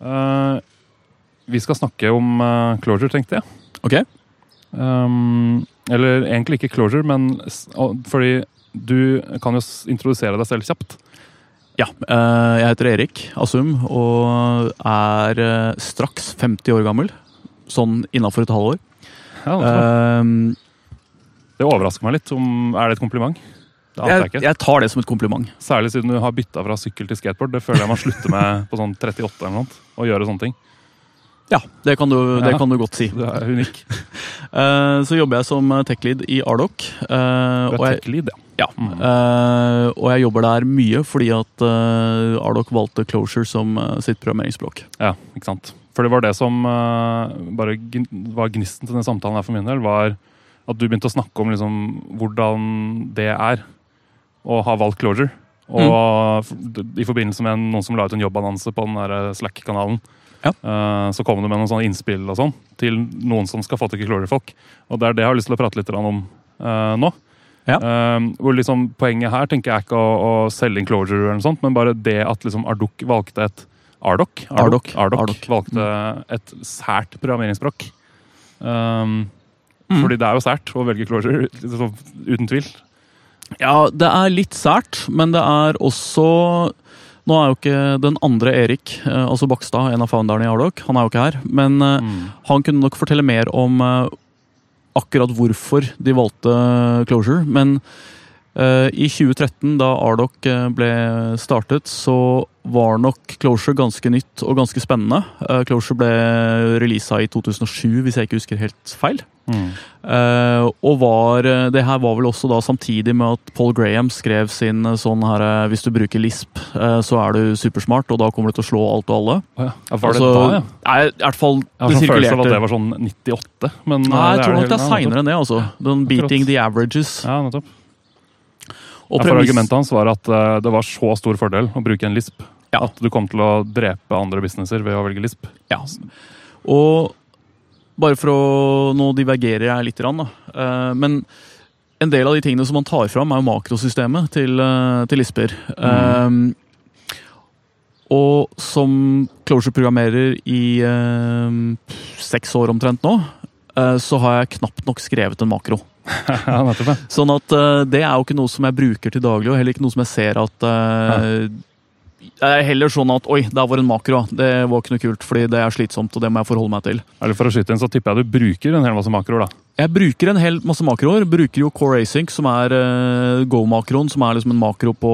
Eh, vi skal snakke om uh, closure, tenkte jeg. Ok. Um, eller egentlig ikke closure, men uh, fordi du kan jo introdusere deg selv kjapt. Ja, jeg heter Erik Asum og er straks 50 år gammel. Sånn innafor et halvår. Ja, det, det overrasker meg litt. Om, er det et kompliment? Jeg jeg, jeg tar det som et kompliment. Særlig siden du har bytta fra sykkel til skateboard. Det føler jeg man slutter med på sånn 38 eller noe. Å gjøre sånne ting. Ja, det kan du, det Ja. kan du godt si. Du er unik. Eh, så jobber jeg som tech-lead i Ardoc. eh, Du er tech-lead, ja. Ja, Mm. Uh, og jeg jobber der mye fordi at uh, Ardoc valgte Closure som uh, sitt programmeringsspråk. Ja, ikke sant. For det var det som bare var gnisten til denne samtalen her for min del, var at du begynte å snakke om liksom hvordan det er å har valgt closure. Og mm. i forbindelse med noen som la ut en jobbannonse på den der Slack-kanalen, Ja. uh, så kom det med noen sånne innspill og sånn til noen som skal få tak i closure-folk. Og det er det jeg har lyst til å prate litt om uh, nå. Ja. Uh, hvor liksom Poenget her tenker jeg ikke å, å selge inn closure, eller noe sånt, men bare det at liksom Ardok valgte et Ardok, Ardok, Ardok, Ardok valgte et sært programmeringsspråk. Um, Mm. Fordi det er jo sært å velge closure, liksom, uten tvil. Ja, det er litt sært, men det er også Nå er jo ikke den andre Erik, eh, altså Bakstad, en av founderne i Ardoc, han er jo ikke her. Men eh, Mm. han kunne nok fortelle mer om eh, akkurat hvorfor de valgte Closure. Men i 2013, da Ardoc eh, ble startet, så var nok Closure ganske nytt og ganske spennende. Eh, Closure ble releasa i 2007, hvis jeg ikke husker helt feil. Mm. Eh, og var, eh, det her var vel også da samtidig med at Paul Graham skrev sin eh, sånn her eh, Hvis du bruker Lisp, eh, så er du supersmart, og da kommer du til å slå alt og alle. Ja. var det Altså, da, ja? Nei, i hvert fall Jeg har sånn følelse av at det var sånn 98. Men Nei, jeg tror nok det er seinere enn det. altså. Den Beating the averages. Ja, nettopp. Og Ja, for Argumentet hans var at uh, det var så stor fordel å bruke en lisp Ja. at du kom til å drepe andre businesser ved å velge lisp. Ja. Og bare for å Nå divergerer jeg litt, da. Eh, men en del av de tingene som man tar fram, er jo makrosystemet til, eh, til Lisper. Eh, og som Closure-programmerer i eh, seks år omtrent nå, eh, så har jeg knapt nok skrevet en makro. ja, nettopp. ja. Sånn at uh, det er jo ikke noe som jeg bruker til daglig, og heller ikke noe som jeg ser at eh, Det er heller sånn at oi, der var en makro. Det var ikke noe kult, fordi det er slitsomt, og det må jeg forholde meg til. Eller For å skyte inn, så tipper jeg du bruker en hel masse makroer, da. Jeg bruker en hel masse makroer. Bruker jo Core Async, som er uh, Go-makroen, som er liksom en makro på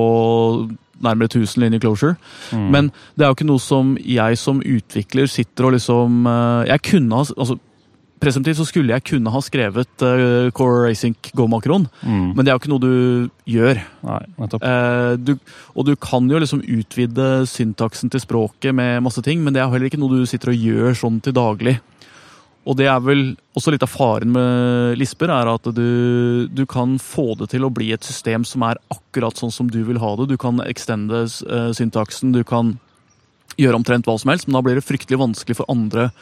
nærmere 1000 linjer closure. Mm. Men det er jo ikke noe som jeg som utvikler sitter og liksom Jeg kunne ha altså, Presumptivt så skulle jeg kunne ha skrevet uh, Core Racing Go Macron, Mm. men det er jo ikke noe du gjør. Nei. Eh, du, og du kan jo liksom utvide syntaksen til språket med masse ting, men det er heller ikke noe du sitter og gjør sånn til daglig. Og det er vel også litt av faren med Lisper, er at du, du kan få det til å bli et system som er akkurat sånn som du vil ha det. Du kan extende uh, syntaksen, du kan gjøre omtrent hva som helst, men da blir det fryktelig vanskelig for andre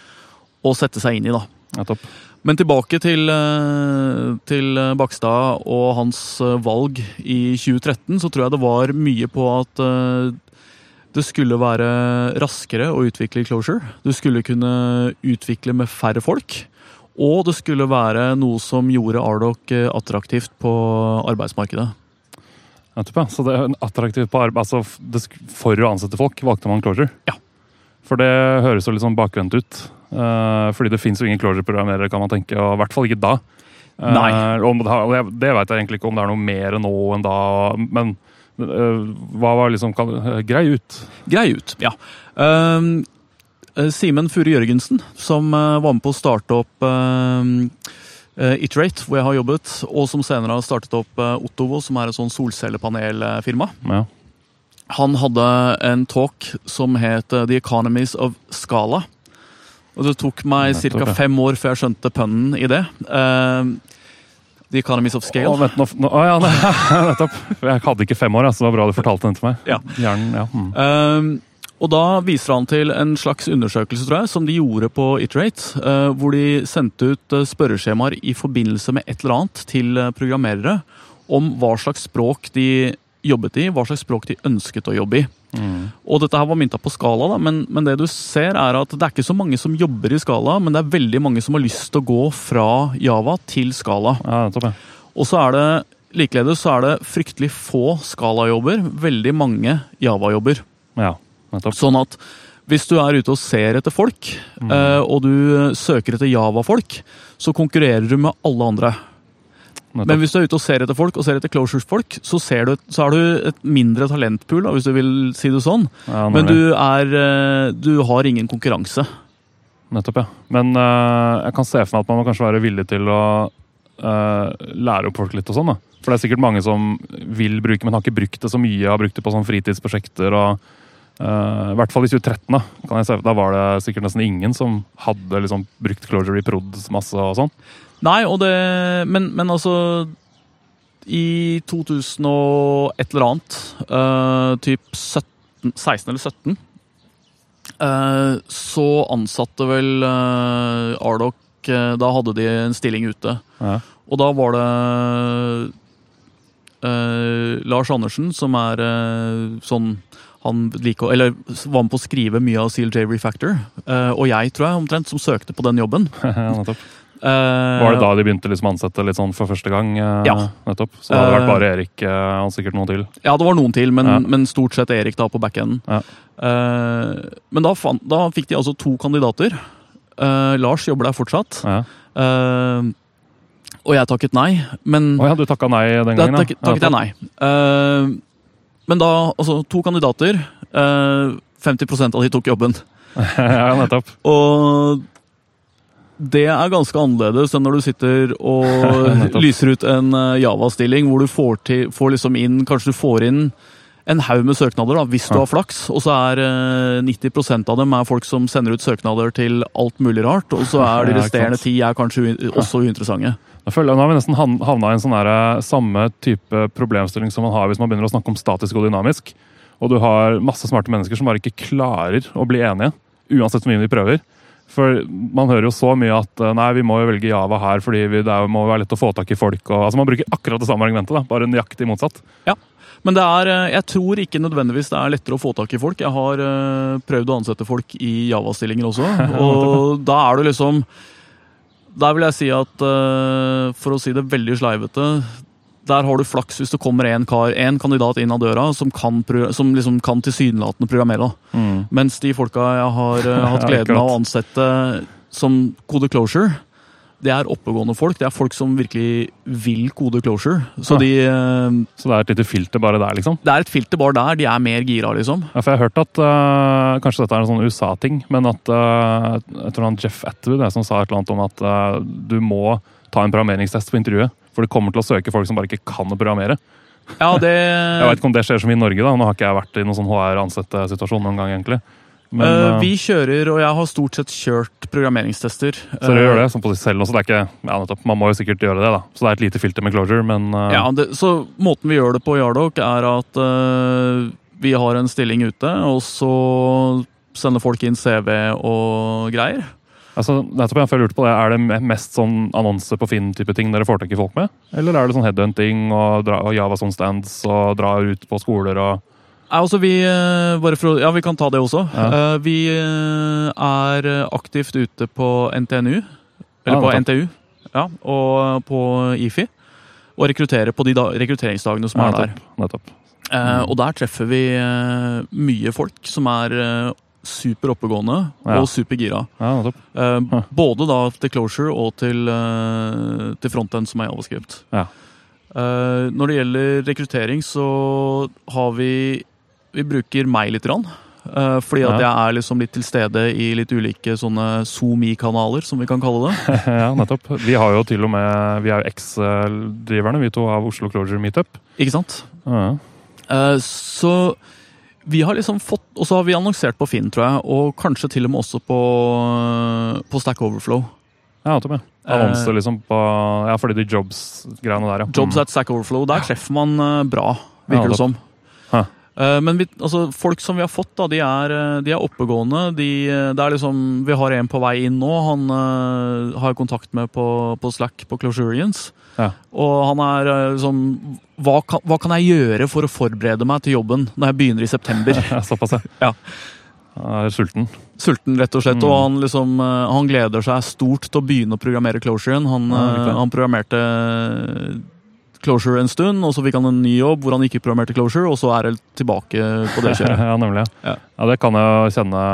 å sette seg inn i, da. Nettopp. Men tilbake til, eh, til Bakstad og hans eh, valg i 2013, så tror jeg det var mye på at eh, det skulle være raskere å utvikle Closure. Du skulle kunne utvikle med færre folk. Og det skulle være noe som gjorde Ardoc attraktivt på arbeidsmarkedet. nettopp ja. Så det er attraktivt på arbeid altså, For å ansette folk valgte man closure? Ja. For det høres jo litt sånn bakvendt ut. Eh, fordi det fins jo ingen closure-programmerere, kan man tenke. Og i hvert fall ikke da. Eh, Nei. og det, det vet jeg egentlig ikke om det er noe mer nå enn da. Men eh, hva var liksom Grei ut. Grei ut, ja. Eh, Simen Fure Jørgensen, som var med på å starte opp uh, Iterate, hvor jeg har jobbet, og som senere har startet opp Ottovo, som er et sånn solcellepanelfirma. Ja. Han hadde en talk som het The Economies of Scala. Og det tok meg ca. fem år før jeg skjønte pønnen i det. Uh, The Economies of Å, Scale. vent, nå, nå, å, ja, nettopp. Jeg hadde ikke fem år, så det var bra du fortalte den til meg. Ja. Hjernen, ja. Mm. Uh, og da viser han til en slags undersøkelse tror jeg, som de gjorde på Iterate. Uh, hvor de sendte ut eh, spørreskjemaer i forbindelse med et eller annet til eh, programmerere om hva slags språk de jobbet i, hva slags språk de ønsket å jobbe i. Mm. Og dette her var mynta på skala, da, men, men det du ser er at det er ikke så mange som jobber i skala, men det er veldig mange som har lyst til å gå fra Java til skala. Ja. Og så er det likeledes så er det fryktelig få skala-jobber, veldig mange Java-jobber. ja. Sånn at hvis du er ute og ser etter folk, Mm. eh, og du søker etter Java-folk, så konkurrerer du med alle andre. Men hvis du er ute og ser etter folk, og ser etter closures-folk, så, ser du, så har du et mindre talentpool, hvis du vil si det sånn. Ja, Men du, er, eh, du har ingen konkurranse. Nettopp, ja. Men uh, jeg kan se for meg at man må kanskje være villig til å uh, lære opp folk litt og sånn. da. For det er sikkert mange som vil bruke, men har ikke brukt det så mye. Har brukt det på sånn fritidsprosjekter og uh, I hvert fall i 2013, da kan jeg se, da var det sikkert nesten ingen som hadde liksom brukt Closure i prod masse og sånn. Nei, og det Men, men altså I 2000 og et eller annet, uh, typ 17, 16 eller 17, uh, så ansatte vel uh, Ardoc eh, Da hadde de en stilling ute. Ja. Og da var det eh, Lars Andersen, som er eh, sånn han liker, eller var med på å skrive mye av CLJ Refactor. eh, og jeg, tror jeg, omtrent, som søkte på den jobben. Eh, Var det da de begynte liksom å ansette litt sånn for første gang? eh, Ja. Nettopp. Så det hadde vært Eh, bare Erik og sikkert noen til. Ja, det var noen til, men, Ja. men stort sett Erik da på backenden. Ja. Men da, fant, da fikk de altså to kandidater. Lars jobber der fortsatt. Ja. Og jeg takket nei, men Å ja, du takka nei den da gangen? ja. takket, takket jeg nei. Men da, altså to kandidater. eh, 50% av de tok jobben. ja, nettopp. Og det er ganske annerledes enn når du sitter og lyser ut en eh, Java-stilling hvor du får, til, får liksom inn Kanskje du får inn en haug med søknader, da, hvis du har flaks. Og så er eh, 90% av dem er folk som sender ut søknader til alt mulig rart. Og så er de resterende ti er kanskje også uinteressante. Jeg føler Nå har vi nesten havna i en sånn der, eh, samme type problemstilling som man har hvis man begynner å snakke om statisk og dynamisk. Og du har masse smarte mennesker som bare ikke klarer å bli enige, uansett hvor mye de prøver. For man hører jo så mye at eh, nei, vi må jo velge Java her fordi vi, det må være lett å få tak i folk. Og, altså Man bruker akkurat det samme argumentet, da, bare nøyaktig motsatt. Men det er, eh, jeg tror ikke nødvendigvis det er lettere å få tak i folk. Jeg har eh, prøvd å ansette folk i Java-stillinger også, og da er du liksom Der vil jeg si at, for å si det veldig sleivete der har du flaks hvis det kommer en, kar, en kandidat inn av døra som kan, som liksom kan tilsynelatende programmere. Mm. Mens de folka jeg har uh, hatt gleden av å ansette som kode closure, det er oppegående folk. Det er folk som virkelig vil kode closure. Så Ja. de eh, Så det er et lite filter bare der, liksom. det er et filter bare der. De er mer gira, liksom. Ja, for jeg har hørt at uh, Kanskje dette er en sånn USA-ting, men at uh, jeg tror han Jeff Atwood som sa et eller annet om at uh, du må ta en programmeringstest på intervjuet. For det kommer til å søke folk som bare ikke kan å programmere. Ja, det Jeg vet ikke om det skjer som i Norge, da. Nå har ikke jeg vært i noen sånn HR-ansett-situasjon noen gang, egentlig. Men Eh, eh, Vi kjører, og jeg har stort sett kjørt programmeringstester. Så dere gjør det sånn på seg selv også. Det er ikke, ja, nettopp, man må jo sikkert gjøre det, da. Så det er et lite filter med closure, men uh... Ja, det, så måten vi gjør det på Yardok, er at uh, vi har en stilling ute, og så sender folk inn CV og greier. Altså, nettopp, jeg lurte på det. Er det mest sånn annonse på Finn-type ting dere får tak i folk med? Eller er det sånn headhunting og, dra, og Java som stands og drar ut på skoler og altså vi, eh, å- ja, vi kan ta det også. Ja. Eh, Vi eh, er aktivt ute på NTNU, eller Ja, på. NTU, ja, og på IFI. Og rekrutterer på de da, rekrutteringsdagene som er der. nettopp, nettopp. Eh, og der treffer vi mye folk som er super oppegående Ja. og supergira. Ja, nettopp. Eh, Både da til closure og til, eh, til frontend som er javascript. Ja. Eh, når det gjelder rekruttering, så har vi Vi bruker meg litt. Grann, eh, fordi at jeg er liksom litt til stede i litt ulike sånne SoMe-kanaler, som vi kan kalle det. ja, nettopp. Vi har jo til og med Vi er jo eks-driverne, vi to, av Oslo Closure Meetup. Ikke sant? Ja. Eh, Så vi har liksom fått Og så har vi annonsert på Finn, tror jeg, og kanskje til og med også på, på Stack Overflow. Ja, Tommy. ja. Annonser liksom på Ja, fordi de jobs-greiene der, ja. Jobs at Stack Overflow, der treffer man eh, bra, virker Ja, det som. Eh, Men vi, altså, folk som vi har fått, da, de er, eh, de er oppegående. De, eh, det er liksom, vi har en på vei inn nå. Han uh, har jeg kontakt med på, på Slack på Closurians. Ja. Og han er liksom hva kan, hva kan jeg gjøre for å forberede meg til jobben når jeg begynner i september? Såpass, ja. Han er sulten. Sulten, rett og slett. Mm. Og han, liksom, han gleder seg stort til å begynne å programmere Closurian. Han, Ja, han programmerte Closure en stund, og så fikk han en ny jobb hvor han ikke programmerte Closure, og så er det tilbake på det kjøret. ja, nemlig. Ja. Ja. det kan jeg kjenne,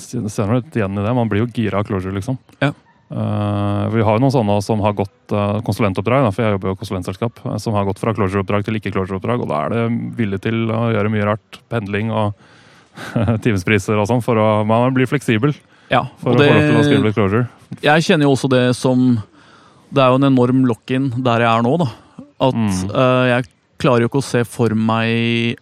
kjenne litt igjen i det. Man blir jo gira av closure, liksom. Ja. Uh, vi har jo noen sånne som har gått uh, konsulentoppdrag, da, for jeg jobber jo i konsulentselskap, eh, som har gått fra closure-oppdrag til ikke-closure-oppdrag, og da er det villig til å gjøre mye rart. Pendling og timespriser og sånn, for å Man blir fleksibel Ja, for å få lov til å skrive det, litt closure. jeg kjenner jo også det som Det er jo en enorm lock-in der jeg er nå, da. At Mm. uh, jeg klarer jo ikke å se for meg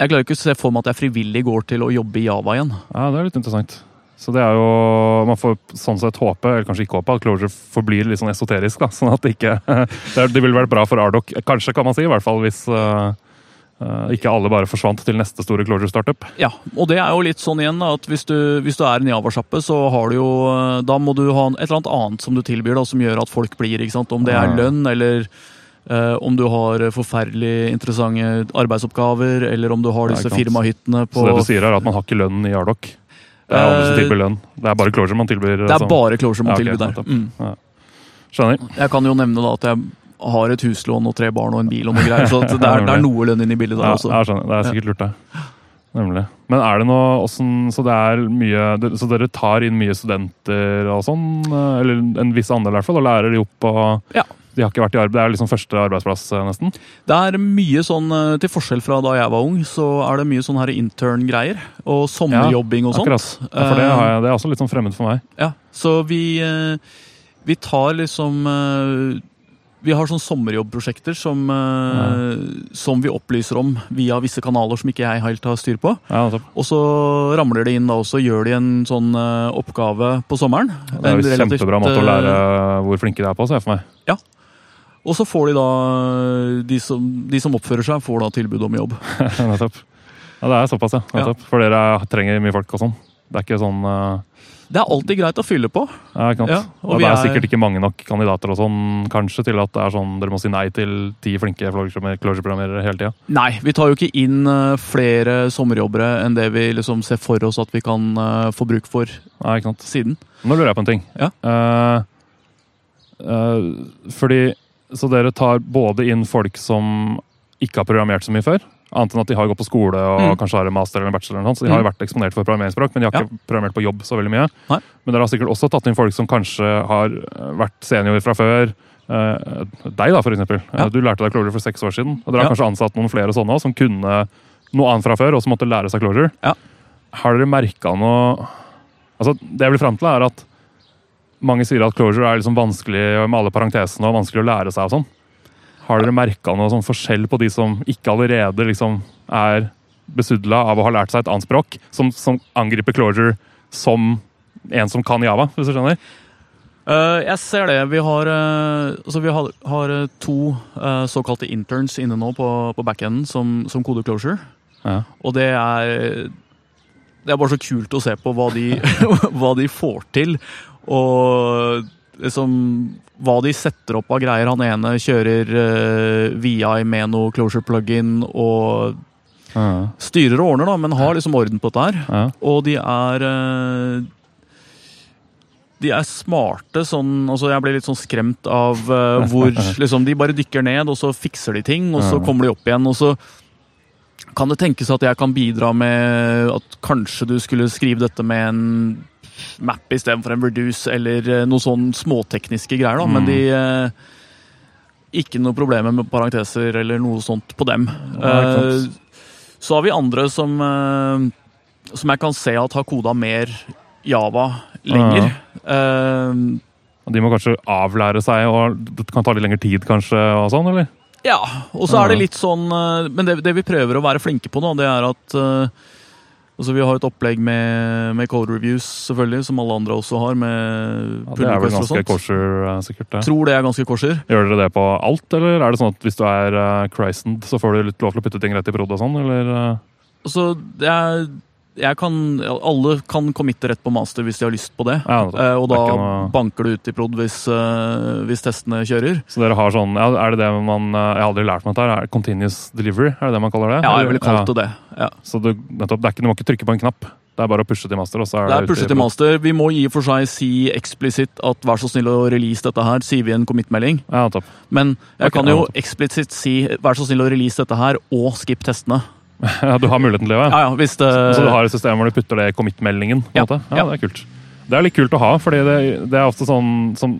Jeg klarer ikke å se for meg at jeg frivillig går til å jobbe i Java igjen. Ja, det er litt interessant. Så det er jo Man får sånn sett håpe, eller kanskje ikke håpe, at closure forblir litt sånn esoterisk. da, Sånn at det ikke Det, vil ville vært bra for Ardoc, kanskje, kan man si. I hvert fall hvis eh, ikke alle bare forsvant til neste store closure-startup. Ja, og det er jo litt sånn igjen at hvis du, hvis du er en Java-sjappe, så har du jo eh, Da må du ha et eller annet annet som du tilbyr, da, som gjør at folk blir. ikke sant? Om det er lønn, eller eh, om du har forferdelig interessante arbeidsoppgaver, eller om du har disse firmahyttene på Så det du sier er at man har ikke lønn i Ardoc. Det er andre som Eh, tilbyr lønn. Det er bare closure man tilbyr. Det er altså. bare Closure man Ja, okay, tilbyr der. Mm. Ja. Skjønner. Jeg kan jo nevne da at jeg har et huslån og tre barn og en bil og noe greier, så det, er, det er noe lønn inn i bildet der Ja, også. jeg skjønner. Det er sikkert lurt, det. Nemlig. Men er det noe åssen Så det er mye Så dere tar inn mye studenter og sånn? eh, Eller en viss andel, i hvert fall, og lærer de opp og Ja. De har ikke vært i arbeid, Det er liksom første arbeidsplass, eh, nesten? Det er mye sånn, eh, til forskjell fra da jeg var ung, så er det mye sånn intern-greier. Og sommerjobbing og sånt. Akkurat. Ja, for det, har jeg, det er også litt sånn fremmed for meg. Ja, så vi, eh, vi tar liksom eh, Vi har sånn sommerjobbprosjekter som, ja. som vi opplyser om via visse kanaler som ikke jeg helt har styr på. Ja. Og så ramler det inn da, også, gjør de en sånn eh, oppgave på sommeren. Det er En jo relativt, kjempebra måte å eh, lære hvor flinke de er på, ser jeg for meg. Ja. Og så får de da de som, de som oppfører seg, får da tilbud om jobb. nettopp. Ja, det er såpass, ja. For dere trenger mye folk og sånn. Det er ikke sånn eh, Det er alltid greit å fylle på. Ja, ikke sant? Ja, og og det er er- sikkert ikke mange nok kandidater og sånn, kanskje, til at det er sånn dere må si nei til ti flinke closure-programmerere hele tida. Nei, vi tar jo ikke inn eh, flere sommerjobbere enn det vi liksom ser for oss at vi kan eh, få bruk for Nei, ikke sant? siden. Nå lurer jeg på en ting. Ja. Uh, uh, fordi Så dere tar både inn folk som ikke har programmert så mye før? Annet enn at de har gått på skole og Mm. kanskje har en master eller en bachelor. eller noe Så de har jo vært eksponert for programmeringsspråk, men de har ikke programmert på jobb så veldig mye. Nei. Men dere har sikkert også tatt inn folk som kanskje har eh, vært senior fra før. Eh, deg, da, for eksempel. Ja. Eh, Du lærte deg Clojure for seks år siden. Og dere har Ja. kanskje ansatt noen flere sånne som kunne noe annet fra før, og som måtte lære seg. Ja. Har dere merka noe Altså, Det jeg vil fram til, er at mange sier at Clojure er liksom vanskelig med alle parentesene og vanskelig å lære seg. og sånn. Har dere merka noe sånn forskjell på de som ikke allerede liksom er besudla av å ha lært seg et annet språk, som, som angriper Clojure som en som kan Java, hvis du skjønner? Uh, jeg ser det. Vi har, uh, altså vi har, har eh, to uh, såkalte interns inne nå på, på backenden som, som koder Closure. Ja. Og det er Det er bare så kult å se på hva de, hva de får til. Og liksom hva de setter opp av greier. Han ene kjører uh, VI med noe Closure plug-in og Ja. styrer og ordner, da, men har liksom orden på dette her. Ja. Og de er uh, De er smarte sånn altså Jeg blir litt sånn skremt av uh, hvor liksom, de bare dykker ned, og så fikser de ting, og så Ja. kommer de opp igjen, og så kan det tenkes at jeg kan bidra med at kanskje du skulle skrive dette med en map istedenfor en reduce, eller noen noe sånn småtekniske greier, da. Men Mm. de eh, Ikke noe problemer med parenteser eller noe sånt på dem. Ja. Eh, så har vi andre som, eh, som jeg kan se at har koda mer Java lenger. Eh, de må kanskje avlære seg, og det kan ta litt lengre tid, kanskje, og sånn, eller? ja, og så er det litt sånn eh, Men det, det vi prøver å være flinke på nå, det er at eh, Altså, vi har et opplegg med, med code reviews, selvfølgelig, som alle andre også har. med Ja, pull det er vel ganske kosher, eh, sikkert. det. Tror det er ganske korser. Gjør dere det på alt, eller er det sånn at hvis du er uh, christened, så får du litt lov til å putte ting rett i prod og sånn, eller? eh? Altså, det er, jeg kan, alle kan committe rett på master hvis de har lyst på det. Ja. Eh, og da noe- banker du ut i prod hvis, eh, hvis testene kjører. Så dere har sånn, ja, er det det man, eh, jeg har aldri lært meg dette er det continuous delivery, er det det man kaller det? Ja, jeg ville kalt det det. Ja. Så du, nettopp, det er ikke, du må ikke trykke på en knapp, det er bare å pushe til master, og så er Det det, er ute pushet til master. Vi må i og for seg si eksplisitt at vær så snill å release dette her, sier vi i en commit-melding. Ja. Men jeg okay, kan jo eksplisitt si vær så snill å release dette her, og skip testene. Ja, du har muligheten til det, ja. Ja, ja, hvis det Så du har et system hvor du putter det i commit-meldingen? Ja, ja, ja. Det er kult. Det er litt kult å ha, fordi det, det er ofte sånn som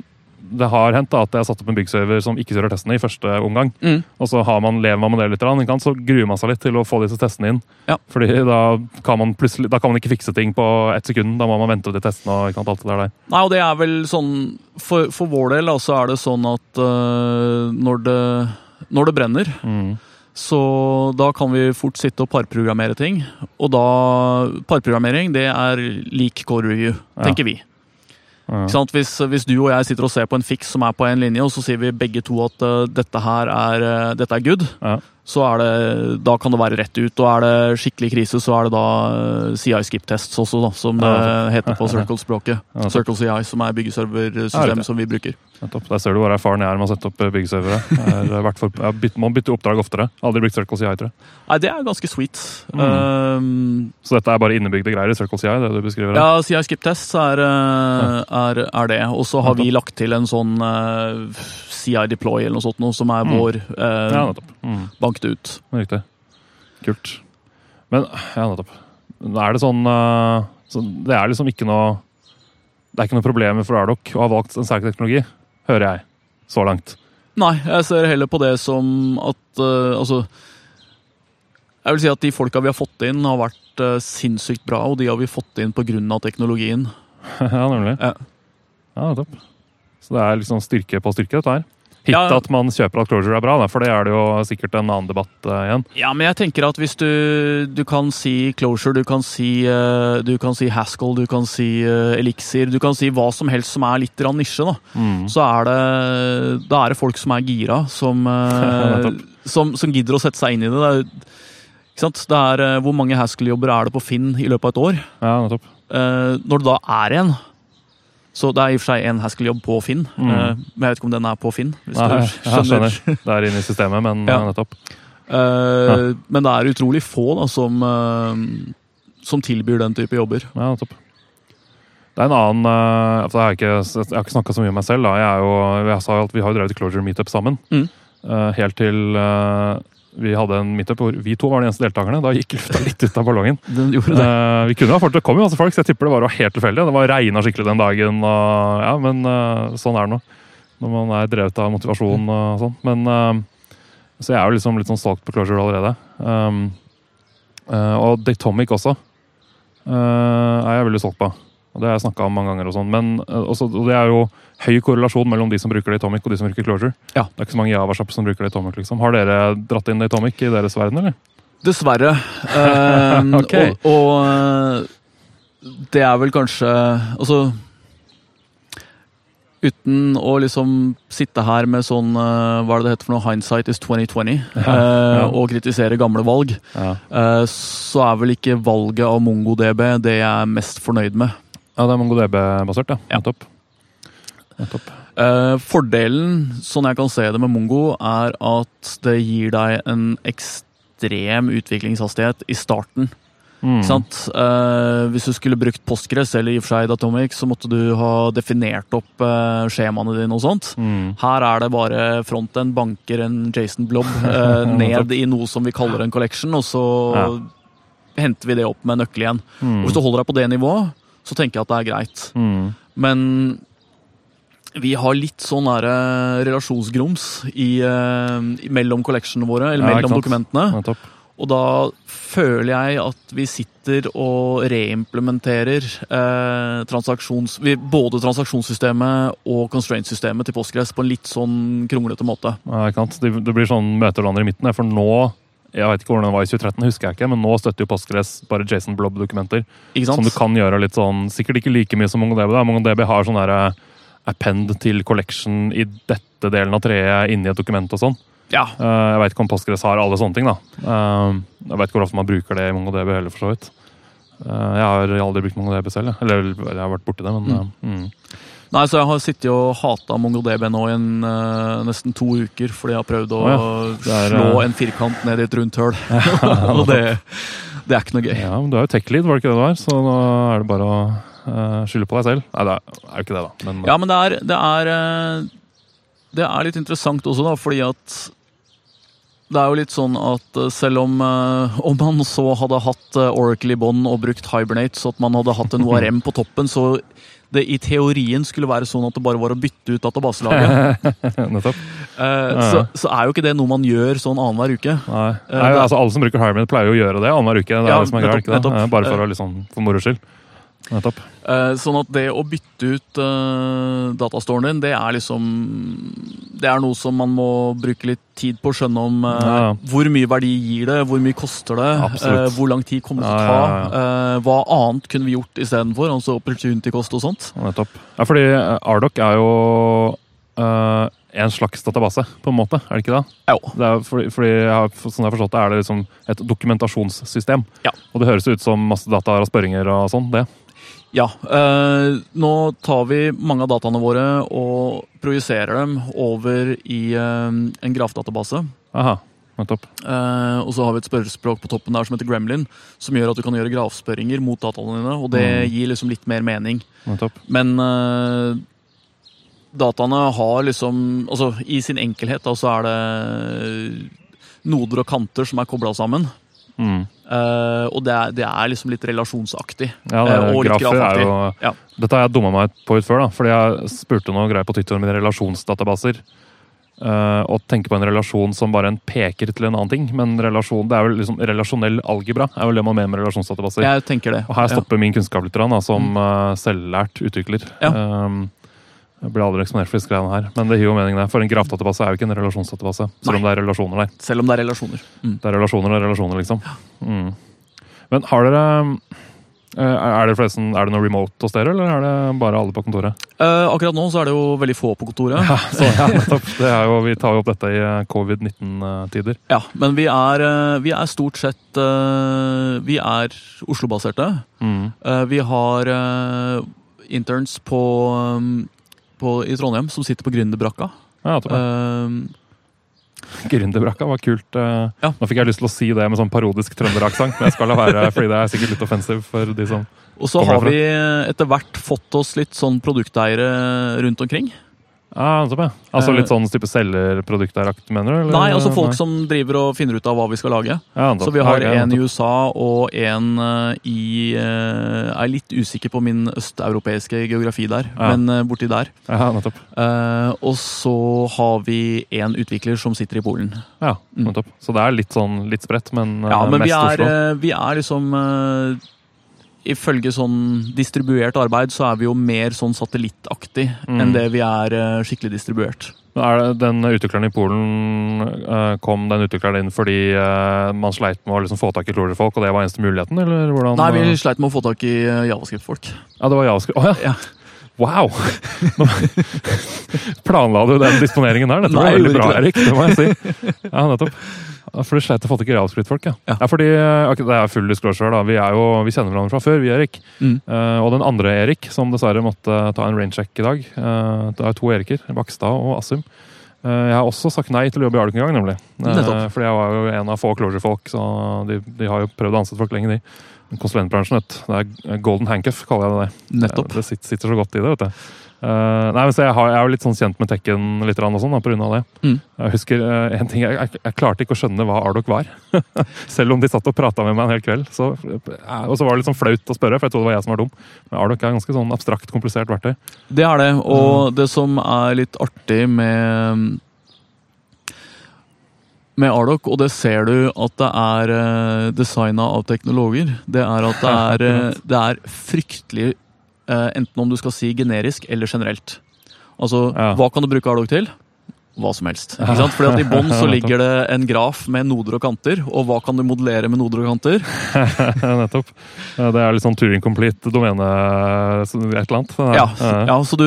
det har hendt at jeg har satt opp en byggserver som ikke kjører testene i første omgang. Mm. Og så har man, lever man med det litt, så gruer man seg litt til å få disse testene inn. Ja. Fordi da kan, man plutselig, da kan man ikke fikse ting på ett sekund. Da må man vente til testene og ikke alt det der. der. Nei, og det er vel sånn For, for vår del så er det sånn at øh, når, det, når det brenner, Mm. Så da kan vi fort sitte og parprogrammere ting. Og da Parprogrammering, det er lik core review, Ja. tenker vi. Ja. Hvis, hvis du og jeg sitter og ser på en fiks som er på en linje, og så sier vi begge to at uh, dette her er, uh, dette er good, Ja. Så er det, da kan det være rett ut. Og er det skikkelig krise, så er det da øh, CI skip tests også, da, som det heter på Circle-språket. Circle CI, som er byggeserversystemet som vi bruker. Nettopp. Der ser du hvor erfaren jeg er med å sette opp eh, byggeservere. Jeg bytter, må bytte oppdrag oftere. Aldri brukt Circle CI, tror jeg. Nei, det er ganske sweet. Mm. Um, Så dette er bare innebygde greier i Circle CI? det du beskriver? her? ja, CI skip tests er, er, er det. Og så har vi lagt til en sånn uh, CI deploy eller noe sånt, noe, som er Mm. vår uh, Ja, nettopp. Mm. Banket ut. Riktig. Kult. Men ja, nettopp. Er det sånn eh, så Det er liksom ikke noe Det er ikke noe problem for Ardoc å ha valgt en særlig teknologi, hører jeg. Så langt. Nei, jeg ser heller på det som at uh, Altså Jeg vil si at de folka vi har fått inn, har vært uh, sinnssykt bra, og de har vi fått inn pga. teknologien. ja, nemlig. Ja. Ja, nettopp. Så det er liksom styrke på styrke, dette her. Hit Ja. at man kjøper at closure er bra, for det er det jo sikkert en annen debatt eh, igjen. Ja, men jeg tenker at hvis du Du kan si closure, du kan si, eh, du kan si Haskell, du kan si eh, Elixir Du kan si hva som helst som er litt rann nisje, da. Mm. Så er det Da er det folk som er gira, som, som, som gidder å sette seg inn i det. det er, ikke sant? Det er, hvor mange Haskell-jobber er det på Finn i løpet av et år? Ja, nettopp. Når det da er en Så det er i og for seg en Haskell-jobb på Finn, Mm. eh, men jeg vet ikke om den er på Finn. Nei, du jeg skjønner. Det er inne i systemet, men Ja. nettopp. nettopp. ja. Men det er utrolig få da, som, uh, som tilbyr den type jobber. Ja, nettopp. Det er en annen uh, altså, Jeg har ikke, jeg har ikke snakka så mye om meg selv. Da. Jeg, jo, jeg sa jo at Vi har drevet Closure Meetup sammen. Mm. Eh, helt til eh, vi hadde en meetup hvor vi to var de eneste deltakerne. Da gikk lufta litt ut av ballongen. Den gjorde det. Eh, vi kunne ha fått, Det kom jo masse folk, så jeg tipper det var helt tilfeldig. Det var regna skikkelig den dagen. Og, ja, Men uh, sånn er det nå. Når man er drevet av motivasjon og sånn. Men uh, Så jeg er jo liksom litt sånn solgt på Closure allerede. Um, og Datomic også er jeg veldig solgt på. Og Det har jeg snakka om mange ganger. Og sånn, men eh, også, og det er jo høy korrelasjon mellom de som bruker Datomic og de som bruker Closure. Ja. Det er ikke så mange Java-shop som bruker Datomic. liksom. Har dere dratt inn Datomic i deres verden, eller? Dessverre. Eh, Ok. Og, og eh, det er vel kanskje Altså Uten å liksom sitte her med sånn eh, Hva er det det heter for noe? Hindsight is 2020. Ja, ja. Og kritisere gamle valg. Ja. eh, så er vel ikke valget av MongoDB det jeg er mest fornøyd med. Ja, det er MongoDB-basert, ja. Ja. Nettopp. Nettopp. Eh, fordelen, sånn jeg kan se det med Mongo, er at det gir deg en ekstrem utviklingshastighet i starten. Mm. Sant? Eh, hvis du skulle brukt Postgres eller i og for seg Datomic, så måtte du ha definert opp eh, skjemaene dine og sånt. Mm. Her er det bare fronten banker en Jason-blob eh, ned i noe som vi kaller en collection, og så Ja. henter vi det opp med nøkkel igjen. Mm. Og hvis du holder deg på det nivået, så tenker jeg at det er greit. Mm. Men vi har litt sånn nære relasjonsgrums i, eh, mellom collectionene våre, eller Ja, mellom dokumentene. Ja, Og da føler jeg at vi sitter og reimplementerer eh, transaksjons... Både transaksjonssystemet og constraint-systemet til Postgres på en litt sånn kronglete måte. Ja, ikke sant? Det, det blir sånn møter hverandre i midten. For nå Jeg vet ikke hvordan den var i 2013, husker jeg ikke, men nå støtter jo Postgres bare Jason Blob-dokumenter. Som du kan gjøre litt sånn Sikkert ikke like mye som MongoDB. da. MongoDB har sånn der eh, append til collection i dette delen av treet inni et dokument og sånn. Ja, Eh, jeg veit ikke om Postgres har alle sånne ting, da. Eh, jeg veit ikke hvor ofte man bruker det i MongoDB heller, for så vidt. Jeg har aldri brukt MongoDB selv, eller jeg har vært borti det, men mm. mm. Nei, så Jeg har sittet og hata MongoDB nå i en, uh, nesten to uker fordi jeg har prøvd å oh, ja. er, slå eh, en firkant ned i et rundt høl. og det, det er ikke noe gøy. Ja, men du er jo tech-lead, var det ikke det du var? Så nå er det bare å uh, skylde på deg selv. Nei, det er er jo ikke det, da. Men Ja, men det er, det er Det er litt interessant også, da, fordi at det er jo litt sånn at selv om, om man så hadde hatt Oracle i bånn og brukt Hibernate, så at man hadde hatt en ORM på toppen, så det i teorien skulle være sånn at det bare var å bytte ut databaselaget. nettopp. Eh, så, så er jo ikke det noe man gjør sånn annenhver uke. Nei. Eh, Nei, altså Alle som bruker Hibernate, pleier jo å gjøre det annenhver uke. Det er Ja, det som er? Eh, Bare for, å, liksom, for moro skyld. Nettopp. Eh, sånn at det å bytte ut uh, datastoren din, det er liksom Det er noe som man må bruke litt tid på å skjønne om eh, Ja, hvor mye verdi gir det, hvor mye koster det, Absolutt. eh, hvor lang tid kommer det til å Ja, ta, ja, eh, hva annet kunne vi gjort istedenfor, altså opportunity-kost og sånt. Nettopp. Ja, fordi eh, Ardoc er jo uh, en slags database, på en måte. Er det ikke det? Jo. Det er fordi, fordi jeg har, sånn jeg har forstått det, er det liksom et dokumentasjonssystem. Ja. Og det høres ut som masse data og spørringer og sånn. det. Ja. eh, nå tar vi mange av dataene våre og projiserer dem over i eh, en grafdatabase. Aha, nettopp. Eh, og så har vi et spørrespråk på toppen der som heter Gremlin, som gjør at du kan gjøre grafspørringer mot dataene dine, og det Mm. gir liksom litt mer mening. nettopp. Men eh, dataene har liksom Altså, i sin enkelhet da, så er det noder og kanter som er kobla sammen. Mm. Eh, og det er, det er liksom litt relasjonsaktig. Ja, det, Eh, og litt grafaktig. jo Ja. Dette har jeg dumma meg på ut før, da. Fordi jeg spurte noe greier på Twitter om relasjonsdatabaser. Uh, og tenke på en relasjon som bare en peker til en annen ting. Men relasjon, det er vel liksom relasjonell algebra er vel det man mener med relasjonsdatabaser. Jeg tenker det. Og her Ja. stopper min kunnskap litt, da, som eh, selvlært utvikler. Ja. Um, jeg blir aldri eksponert for disse greiene her. Men det gir jo mening, det. For en grafdatabase er jo ikke en relasjonsdatabase. Selv om det er relasjoner der. Selv om det er relasjoner. Mm. Det er relasjoner og relasjoner, liksom. Mm. Men har dere eh, er det, forresten, er det noe remote hos dere, eller er det bare alle på kontoret? Eh, akkurat nå så er det jo veldig få på kontoret. Så, ja. Det er jo, vi tar jo opp dette i eh, covid-19-tider. Ja, men vi er, eh, vi er stort sett Vi er Oslo-baserte. Mm. Vi har interns på, um, på, i Trondheim som sitter på Gründerbrakka. Ja. Eh, Gründerbrakka var kult. eh. Ja. Nå fikk jeg lyst til å si det med sånn parodisk trønderaksent, men jeg skal la være, fordi det er sikkert litt offensive for de som Og så har vi etter hvert fått oss litt sånn produkteiere rundt omkring. Ja, nettopp, ja. Altså litt sånn type selgerprodukt mener du? eller? Nei, altså folk Nei. som driver og finner ut av hva vi skal lage. ja. Så vi har en i. USA og en eh, i eh, Jeg er litt usikker på min østeuropeiske geografi der, Ja. men eh, borti der. Ja, nettopp. Eh, og så har vi en utvikler som sitter i Polen. Ja, Mm. nettopp. Så det er litt sånn litt spredt, men, Ja, men mest vi er, Oslo. eh, vi er liksom eh, Ifølge sånn distribuert arbeid så er vi jo mer sånn satellittaktig Mm. enn det vi er uh, skikkelig distribuert. Men Er det, den utvikleren i Polen uh, kom den utvikleren inn fordi uh, man sleit med å liksom få tak i Clojure-folk, og det var eneste muligheten, eller hvordan? Nei, vi sleit med å få tak i javascript-folk. Ja, det var javascript. Oh, ja. Ja. Wow! Planla du den disponeringen der? Dette var Nei, veldig bra, Erik. Det må jeg si. Ja, nettopp. For du sleit å få tak i javascript-folk, ja. Ja. ja. fordi, eh, Det er full disclosure, da. Vi, er jo, vi kjenner hverandre fra før, vi, Erik. Mm. Uh, og den andre Erik, som dessverre måtte ta en raincheck i dag. Uh, det er to Eriker, Bakstad og Assum. Uh, jeg har også sagt nei til å jobbe i Arctic en gang, nemlig. Fordi jeg var jo en av få closure-folk, så de, de har jo prøvd å ansette folk lenge, de. Konsulentbransjen, vet du. Det er golden handcuff, kaller jeg det. Nettopp. Det sitter, sitter så godt i det, vet du. Eh, nei, men så jeg, har, jeg er jo litt sånn kjent med tekken litt og sånn, på grunn av det. Mm. Jeg husker uh, en ting, jeg, jeg, jeg klarte ikke å skjønne hva Ardok var. Selv om de satt og prata med meg en hel kveld. Så, eh, og så var det litt sånn flaut å spørre, for jeg trodde det var jeg som var dum. Men Ardok er ganske sånn abstrakt, komplisert verktøy. Det er det. Mm. Og det som er litt artig med med Ardok, og det ser du at det er uh, designa av teknologer, det er at det er, det er fryktelig Enten om du skal si generisk eller generelt. Altså, Ja. hva kan du bruke Ardoc til? hva som helst. Ikke sant? Fordi at I bånn så ligger det en graf med noder og kanter, og hva kan du modellere med noder og kanter? Nettopp. Det er litt sånn Turing complete domene et eller annet. Ja, ja så du,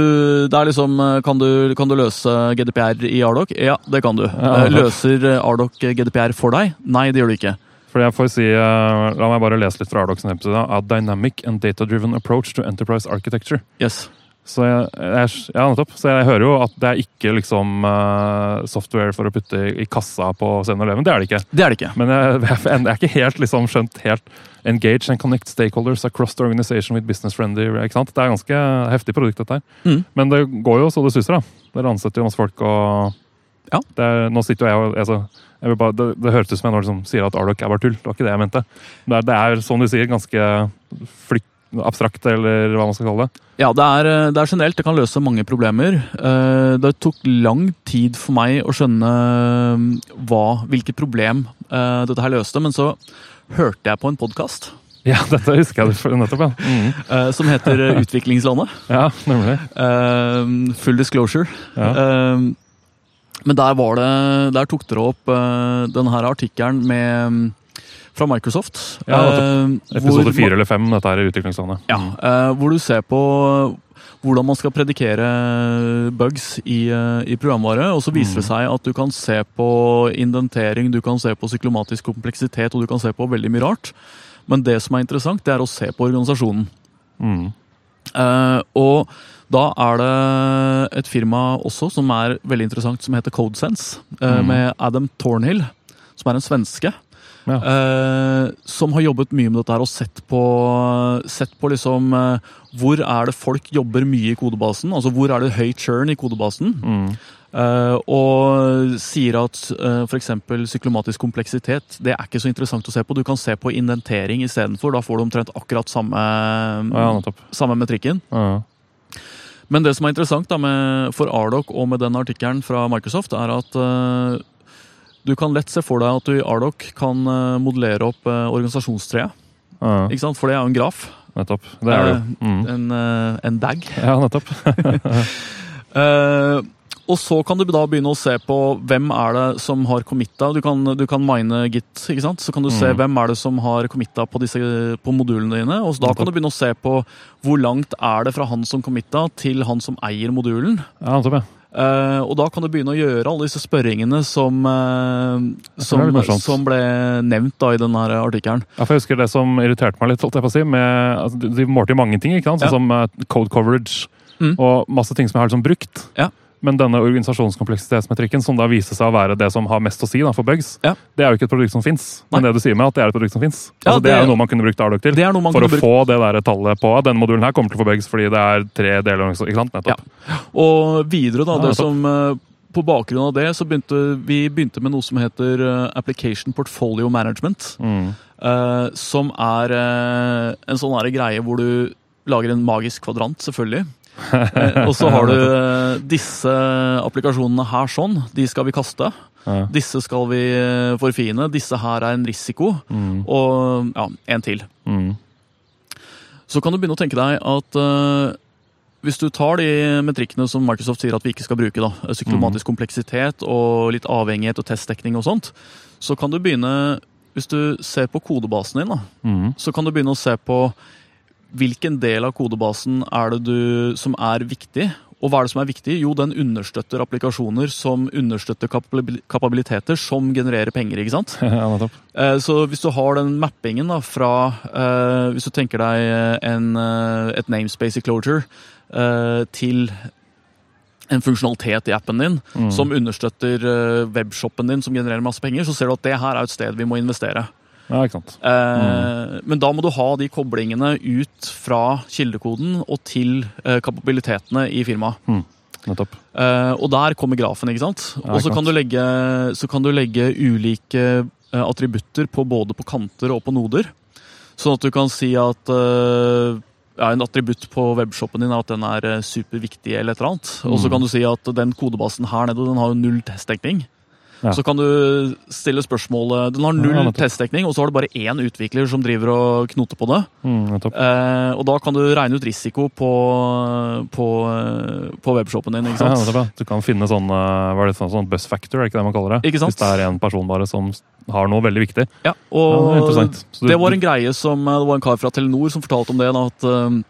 det er liksom kan du, kan du løse GDPR i Ardoc? Ja, det kan du. Eh, Løser Ardoc GDPR for deg? Nei, det gjør det ikke. Fordi jeg får si, uh, La meg bare lese litt fra Ardoxen episode. A dynamic and data-driven approach to enterprise architecture. Yes. Så jeg, jeg, ja, nettopp. Så jeg hører jo at det er ikke liksom uh, software for å putte i, i kassa på 7-Eleven. Det er det ikke. Det er det ikke. Men jeg, jeg, er ikke helt liksom skjønt helt Engage and connect stakeholders across the organization with business friendly. ikke sant? Det er ganske heftig produkt, dette her. Mm. Men det går jo så det suser, da. Dere ansetter jo masse folk, og Ja. det er, Nå sitter jo jeg og altså, bare, det, det hørtes ut som jeg nå liksom sier at Ardoc er bare tull. Det var ikke det jeg mente. Det er, det er som du sier, ganske flykt, abstrakt, eller hva man skal kalle det. Ja, det er, eh, det er generelt. Det kan løse mange problemer. Eh, Det tok lang tid for meg å skjønne eh, hva, hvilket problem dette her løste, men så hørte jeg på en podkast Ja, dette husker jeg nettopp, ja. Mm. som heter Utviklingslandet. Ja, nemlig. Full disclosure. Ja. Eh, men der var det Der tok dere opp uh, denne artikkelen med fra Microsoft. Ja, uh, Episode fire eller fem, dette er i utviklingslandet. Ja, uh, hvor du ser på hvordan man skal predikere bugs i, eh, i programvare. Og så viser det seg at du kan se på indentering, du kan se på syklomatisk kompleksitet og du kan se på veldig mye rart. Men det som er interessant, det er å se på organisasjonen. Mm. Eh, og da er det et firma også som er veldig interessant, som heter CodeSense. eh, Mm. Med Adam Thornhill, som er en svenske. Ja. eh, som har jobbet mye med dette her og sett på, sett på liksom eh, Hvor er det folk jobber mye i kodebasen? Altså hvor er det høy churn i kodebasen? Mm. Uh, og sier at uh, f.eks. syklomatisk kompleksitet det er ikke så interessant å se på. Du kan se på indentering istedenfor. Da får du omtrent akkurat samme, Ja, samme metrikken. Ja. Men det som er interessant da med, for Ardoc og med den artikkelen fra Microsoft, er at uh, du kan lett se for deg at du i Ardoc kan eh, modellere opp uh, organisasjonstreet. Ja, Ikke sant? For det er jo en graf. nettopp. Det er det. Mm. En, en dag. Ja, nettopp. Eh, og så kan du da begynne å se på hvem er det som har committa. Du kan, du kan mine git, ikke sant? så kan du se Mm. hvem er det som har committa på, disse, på modulene dine. Og så da kan du begynne å se på hvor langt er det fra han som committa til han som eier modulen. Ja, nettopp, ja. Eh, og da kan du begynne å gjøre alle disse spørringene som, uh, som, som ble nevnt da i denne artikkelen. Ja, for jeg husker Det som irriterte meg litt, holdt jeg på å si, med, altså, de, målte jo mange ting, ikke sant? Ja. sånn som eh, code coverage Mm. og masse ting som jeg har liksom brukt. Ja. Men denne organisasjonskompleksitetsmetrikken, som da viser seg å være det som har mest å si da, for bugs, Ja. det er jo ikke et produkt som fins. Men det du sier med at det er et produkt som fins. Ja, Altså, det, det- er jo noe man kunne brukt Ardoc til. For å brukt. få det der tallet på at denne modulen her kommer til å få bugs fordi det er tre deler. ikke sant? Nettopp. Og videre, da, Ja, det som eh, På bakgrunn av det så begynte vi begynte med noe som heter eh, Application Portfolio Management. Mm. eh, som er eh, en sånn greie hvor du lager en magisk kvadrant, selvfølgelig. Eh, og så har du eh, disse applikasjonene her sånn. De skal vi kaste. Ja. Disse skal vi eh, forfine. Disse her er en risiko. Mm. Og ja, en til. Mm. Så kan du begynne å tenke deg at uh, hvis du tar de metrikkene som Microsoft sier at vi ikke skal bruke, da, psykolomatisk kompleksitet og litt avhengighet og testdekning og sånt, så kan du begynne Hvis du ser på kodebasen din, da, Mm. så kan du begynne å se på hvilken del av kodebasen er det du som er viktig. Og hva er det som er viktig? Jo, den understøtter applikasjoner som understøtter kapabiliteter som genererer penger. ikke sant? ja, nettopp. Eh, Så hvis du har den mappingen da, fra eh, Hvis du tenker deg en, eh, et namespace i Clojure eh, til en funksjonalitet i appen din Mm. som understøtter webshoppen din som genererer masse penger, så ser du at det her er et sted vi må investere. Ja, ikke sant. Eh, Men da må du ha de koblingene ut fra kildekoden og til eh, kapabilitetene i firmaet. Nettopp. Eh, og der kommer grafen, ikke sant? Og så kan, kan du legge ulike attributter på både på kanter og på noder. Sånn at du kan si at eh, ja, en attributt på webshoppen din er at den er superviktig, eller et eller annet. Og så Mm. kan du si at den kodebasen her nede den har jo null testdekning. Ja. Så kan du stille spørsmålet Den har null Ja, testdekning, og så har du bare én utvikler som driver og knoter på det. Mm. Eh, og da kan du regne ut risiko på, på, eh, på webshopen din. ikke sant? ja. Du kan finne sånn, eh, hva er det, sånn, bus factor, er ikke det man kaller det? Hvis det er en person bare som har noe veldig viktig. Ja, og det det var en greie som Det var en kar fra Telenor som fortalte om det. At, eh,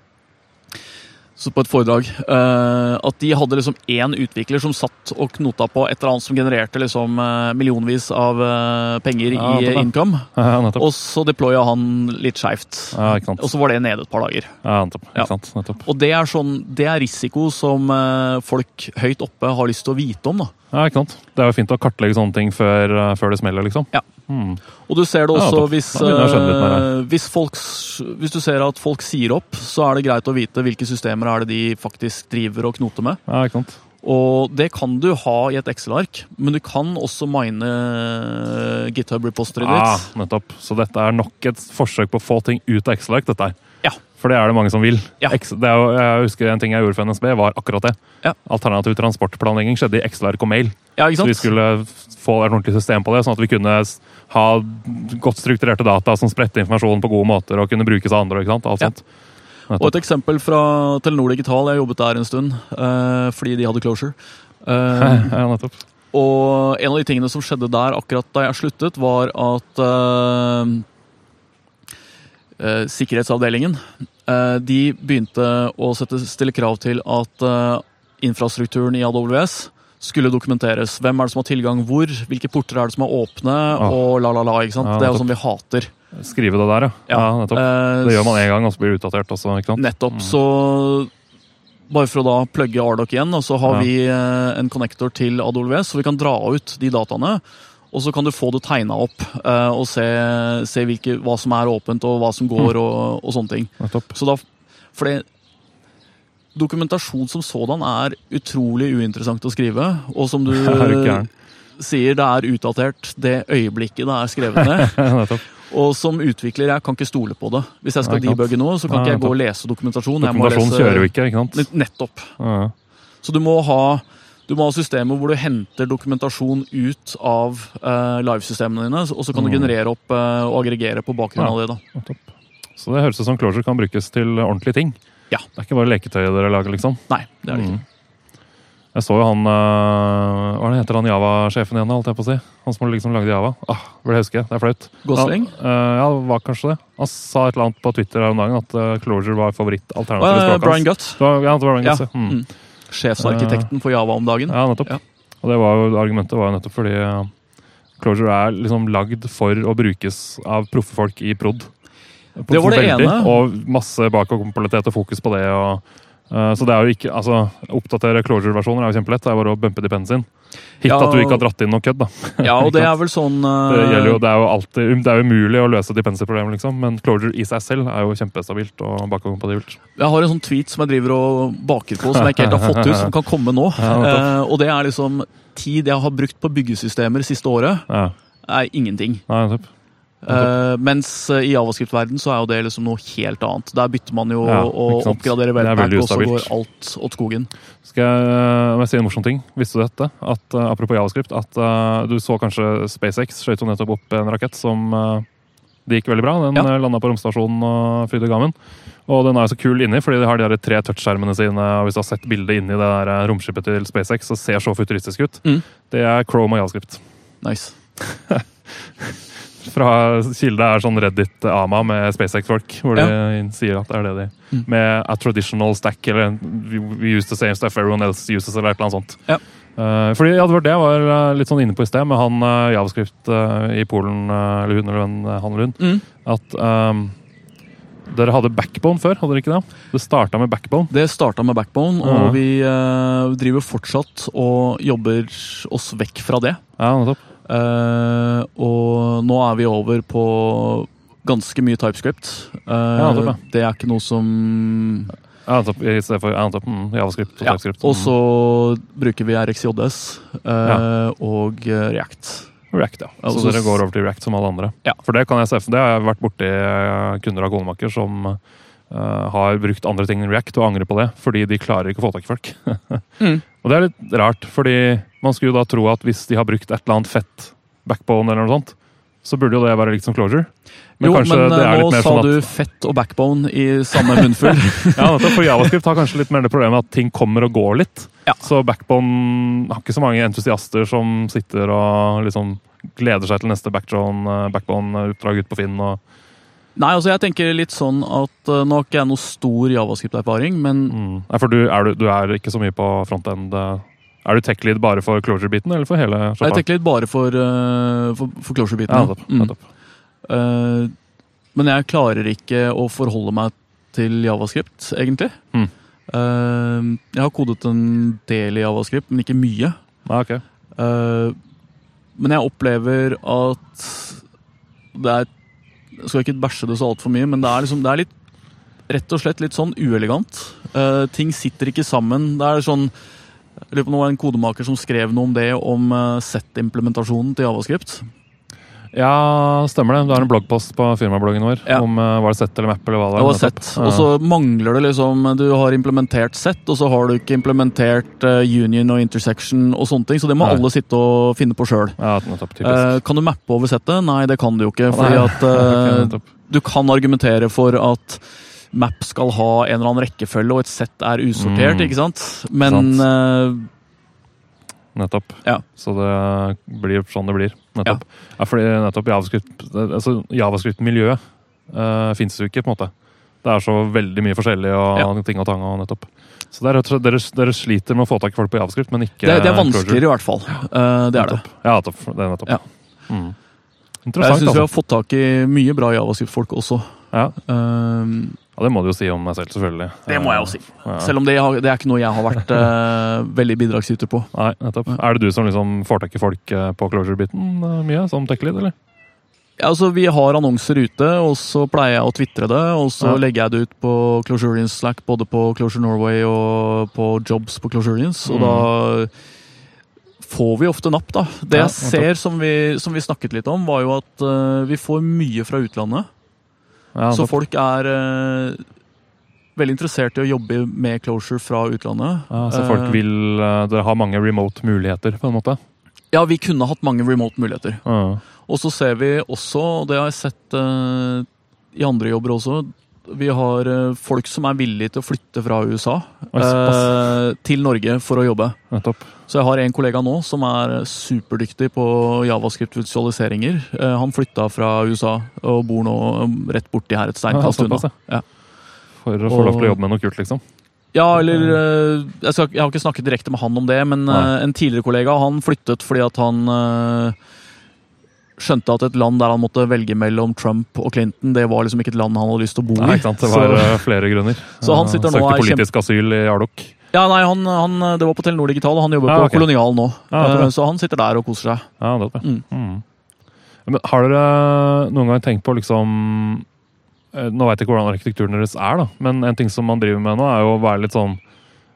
på et foredrag eh, At de hadde liksom én utvikler som satt og knota på et eller annet som genererte liksom eh, millionvis av eh, penger Ja, i income. Ja. Og så deploya han litt skeivt. Ja. Og så var det nede et par dager. Ja, nettopp. Nettopp. Og det er, sånn, det er risiko som folk høyt oppe har lyst til å vite om. da. Ja, ikke sant. Det er jo fint å kartlegge sånne ting før, før det smeller, liksom. Ja. Mm. Og du ser det også ja, hvis, mer eh, hvis, folk, hvis du ser at folk sier opp, så er det greit å vite hvilke systemer er det de faktisk driver og knoter med. Ja, ikke sant. Og det kan du ha i et Excel-ark, men du kan også mine eh, GitHub-repositoryet Ja, ditt. nettopp. Så dette er nok et forsøk på å få ting ut av Excel-ark, dette her. Ja. For det er det mange som vil. Ja. Excel- det er jo, jeg husker en ting jeg gjorde for NSB, var akkurat det. Ja. Alternativ transportplanlegging skjedde i Excel-ark og mail. Ja, ikke Så vi skulle få et ordentlig system på det, sånn at vi kunne ha godt strukturerte data som spredte informasjon på gode måter og kunne brukes av andre. ikke sant? Alt Ja. sånt. Og et eksempel fra Telenor Digital. Jeg jobbet der en stund eh, fordi de hadde closure. Eh, ja, nettopp. Og en av de tingene som skjedde der akkurat da jeg sluttet, var at eh, eh, sikkerhetsavdelingen eh, de begynte å sette, stille krav til at eh, infrastrukturen i AWS skulle dokumenteres. Hvem er det som har tilgang hvor? Hvilke porter er det som er åpne? Ah. Og la, la, la. ikke sant? Ja, det er jo sånn vi hater. Skrive det der, ja. ja. nettopp. Eh, Det gjør man én gang, og så blir det utdatert også. ikke sant? Nettopp. Mm. Så bare for å da plugge Ardoc igjen, og så har Ja. vi eh, en connector til AWS, så vi kan dra ut de dataene. Og så kan du få det tegna opp eh, og se, se hvilke, hva som er åpent og hva som går og, og sånne ting. nettopp. Så da, for det, dokumentasjon som sådan er utrolig uinteressant å skrive. Og som du Er sier, det er utdatert det øyeblikket det er skrevet ned. Og som utvikler, jeg kan ikke stole på det. Hvis jeg skal debugge noe, så kan ikke jeg gå og lese dokumentasjon. Dokumentasjon kjører jo ikke, ikke sant? Nettopp. Så du må ha du må ha systemer hvor du henter dokumentasjon ut av eh, livesystemene dine, og så kan du Mm. generere opp eh, og aggregere på bakgrunn av det. da. Så det høres ut som Closure kan brukes til ordentlige ting. Ja. Det er ikke bare leketøyet dere lager, liksom. Nei, det er det ikke. Mm. Jeg så jo han øh, Hva er heter han Java-sjefen igjen, holdt jeg på å si? Han som liksom lagde Java. Ah, burde jeg huske. Det er flaut. Gosling? Han, øh, ja, var kanskje det. Han sa et eller annet på Twitter her om dagen at uh, Closure var favorittalternativet eh, språket Brian. Gutt. Var- Ja, det var Brian Gutt. Ja. Mm. Mm. Sjefsarkitekten for Java om dagen. Ja, nettopp. Ja. Og det var jo, argumentet var jo nettopp fordi Closure er liksom lagd for å brukes av proffe folk i prod. Det var det Veldig, ene. Og masse bakoverkompatibilitet og fokus på det. Og, uh, så det er jo ikke, altså, Oppdatere Closure-versjoner er jo kjempelett. Det er bare å bumpe dependensien. Hit Ja. at du ikke har dratt inn noe kødd, da. Ja, og det er vel sånn Det, eh, jo, det er jo alltid, det er umulig å løse dependency-problemer, liksom. Men Closure i seg selv er jo kjempestabilt og bakoverkompatibelt. Jeg har en sånn tweet som jeg driver og baker på, som jeg ikke helt har fått ut, som kan komme nå. Ja. Eh, og det er liksom tid jeg har brukt på byggesystemer siste året, Ja. er ingenting. Nei, nettopp. Eh, mens eh, i javascript-verden så er jo det liksom noe helt annet. Der bytter man jo Ja, og oppgraderer er veldig og så går alt åt skogen. Skal jeg, jeg si en morsom ting? Visste du dette? At, eh, apropos javascript, at uh, du så kanskje SpaceX skjøt jo nettopp opp en rakett som uh, Det gikk veldig bra. Den Ja. landa på romstasjonen og frydde gammen. Og den er jo så kul inni, fordi de har de her tre touchskjermene sine. og Hvis du har sett bildet inni det der romskipet til SpaceX, så ser så futuristisk ut. Mm. Det er Chrome og javascript. Nice. Fra kilde er sånn Reddit-ama med SpaceX-folk, hvor de sier at det er det de Mm. Med a traditional stack, eller we, use the same stuff everyone else uses, eller et eller annet sånt. Ja. Uh, fordi ja, det var det jeg var eh, litt sånn inne på i sted, med han uh, javascript uh, i Polen, eller hun eller eh, han eller hun, Mm. at um, dere hadde backbone før, hadde dere ikke det? Det starta med backbone. Det starta med Backbone, Ja. og vi eh, driver fortsatt og jobber oss vekk fra det. Ja, nettopp. Eh, og nå er vi over på ganske mye TypeScript. Uh, Ja, det, er. Det er ikke noe som Ja. I stedet for antop. Javascript og ja. TypeScript. Og så bruker vi RxJS eh, og React. React, ja. Så så dere går over til React som alle andre. Ja. For det kan jeg se for Det har jeg vært borti kunder av konemaker som har brukt andre ting enn React og angrer på det, fordi de klarer ikke å få tak i folk. Mm. Og det er litt rart, fordi man skulle jo da tro at hvis de har brukt et eller annet fett backbone, eller noe sånt, så burde jo det være likt som closure. Men jo, men eh, nå sa sånn du fett og backbone i samme munnfull. ja, for Javascript har kanskje litt mer det problemet at ting kommer og går litt. Ja. Så backbone har ikke så mange entusiaster som sitter og liksom gleder seg til neste backbone- backbone-utdrag ut på Finn. og Nei, altså jeg tenker litt sånn at uh, Nå har ikke jeg noe stor javascript-erfaring, men Mm. Nei, for du er, du, du er ikke så mye på frontend. eh. Er du tech-lead bare for closure-biten, eller for hele jeg er tech-lead bare for, uh, for, for closure-biten. Ja, nettopp. Mm. nettopp. Uh, men jeg klarer ikke å forholde meg til javascript, egentlig. Mm. Jeg har kodet en del i javascript, men ikke mye. Ja, ok. Uh, men jeg opplever at det er Jeg skal ikke bæsje det så altfor mye, men det er, liksom, det er litt rett og slett litt sånn uelegant. Uh, ting sitter ikke sammen. Det er sånn lurer på om det var en kodemaker som skrev noe om det, om uh, Z-implementasjonen til javascript. Ja, stemmer det. Du har en bloggpost på firmabloggen vår Ja. om uh, var det Z eller Map eller hva det Det var. var Z. Og så mangler det liksom Du har implementert Z, og så har du ikke implementert uh, union og intersection og sånne ting, så det må Nei. alle sitte og finne på sjøl. Ja. Uh, kan du mappe over Z-et? Nei, det kan du jo ikke. Fordi at du kan argumentere for at map skal ha en eller annen rekkefølge, og et sett er usortert, Mm. ikke sant? Men Sant. Nettopp. Ja. Så det blir sånn det blir. Nettopp. Ja, fordi nettopp Javascript altså Javascript-miljøet uh, fins jo ikke, på en måte. Det er så veldig mye forskjellig og Ja. ting og tang. og nettopp. Så er slett, dere, dere sliter med å få tak i folk på Javascript, men ikke det, det er vanskeligere, i hvert fall. Uh, det er det. Ja, nettopp. Det er nettopp. Ja. Mm. Jeg syns altså. vi har fått tak i mye bra javascript-folk også. Ja. Uh, ja, det må du jo si om deg selv, selvfølgelig. det må jeg jo si. Ja. Selv om det, det er ikke noe jeg har vært uh, veldig bidragsyter på. Nei, nettopp. Er det du som liksom får tak i folk eh, på closure-biten eh, mye, som tech-lead, eller? Ja, altså, Vi har annonser ute, og så pleier jeg å tvitre det. Og så Ja. legger jeg det ut på Closurians Slack, både på Closure Norway og på Jobs på Closurians. Og Mm. da får vi ofte napp, da. Det Ja, jeg ser, som vi, som vi snakket litt om, var jo at uh, vi får mye fra utlandet. Ja, så folk er uh, veldig interessert i å jobbe med Closure fra utlandet. ja, så folk Eh, vil uh, Dere har mange remote-muligheter, på en måte? Ja, vi kunne hatt mange remote muligheter. Ja. Og så ser vi også, og det har jeg sett uh, i andre jobber også, vi har folk som er villige til å flytte fra USA eh, til Norge for å jobbe. Nettopp. Så jeg har en kollega nå som er superdyktig på javascript-visualiseringer. Eh, han flytta fra USA og bor nå eh, rett borti her et steinkast unna. ja. For å få lov til å jobbe med noe kult, liksom. Ja, eller eh, jeg, skal, jeg har ikke snakket direkte med han om det, men Nei. eh, en tidligere kollega han flyttet fordi at han skjønte at et land der han måtte velge mellom Trump og Clinton, det var liksom ikke et land han hadde lyst til å bo i. Nei, ikke sant? Det var Så- flere grunner. Så han sitter nå Søkte politisk asyl i Ardok. Ja, nei, han, han, Det var på Telenor Digital, og han jobber Ja, på. Kolonial nå. Eh, så han sitter der og koser seg. Ja, det er det. Mm. Mm. Men har dere noen gang tenkt på liksom eh, Nå veit jeg ikke hvordan arkitekturen deres er, da, men en ting som man driver med nå, er jo å være litt sånn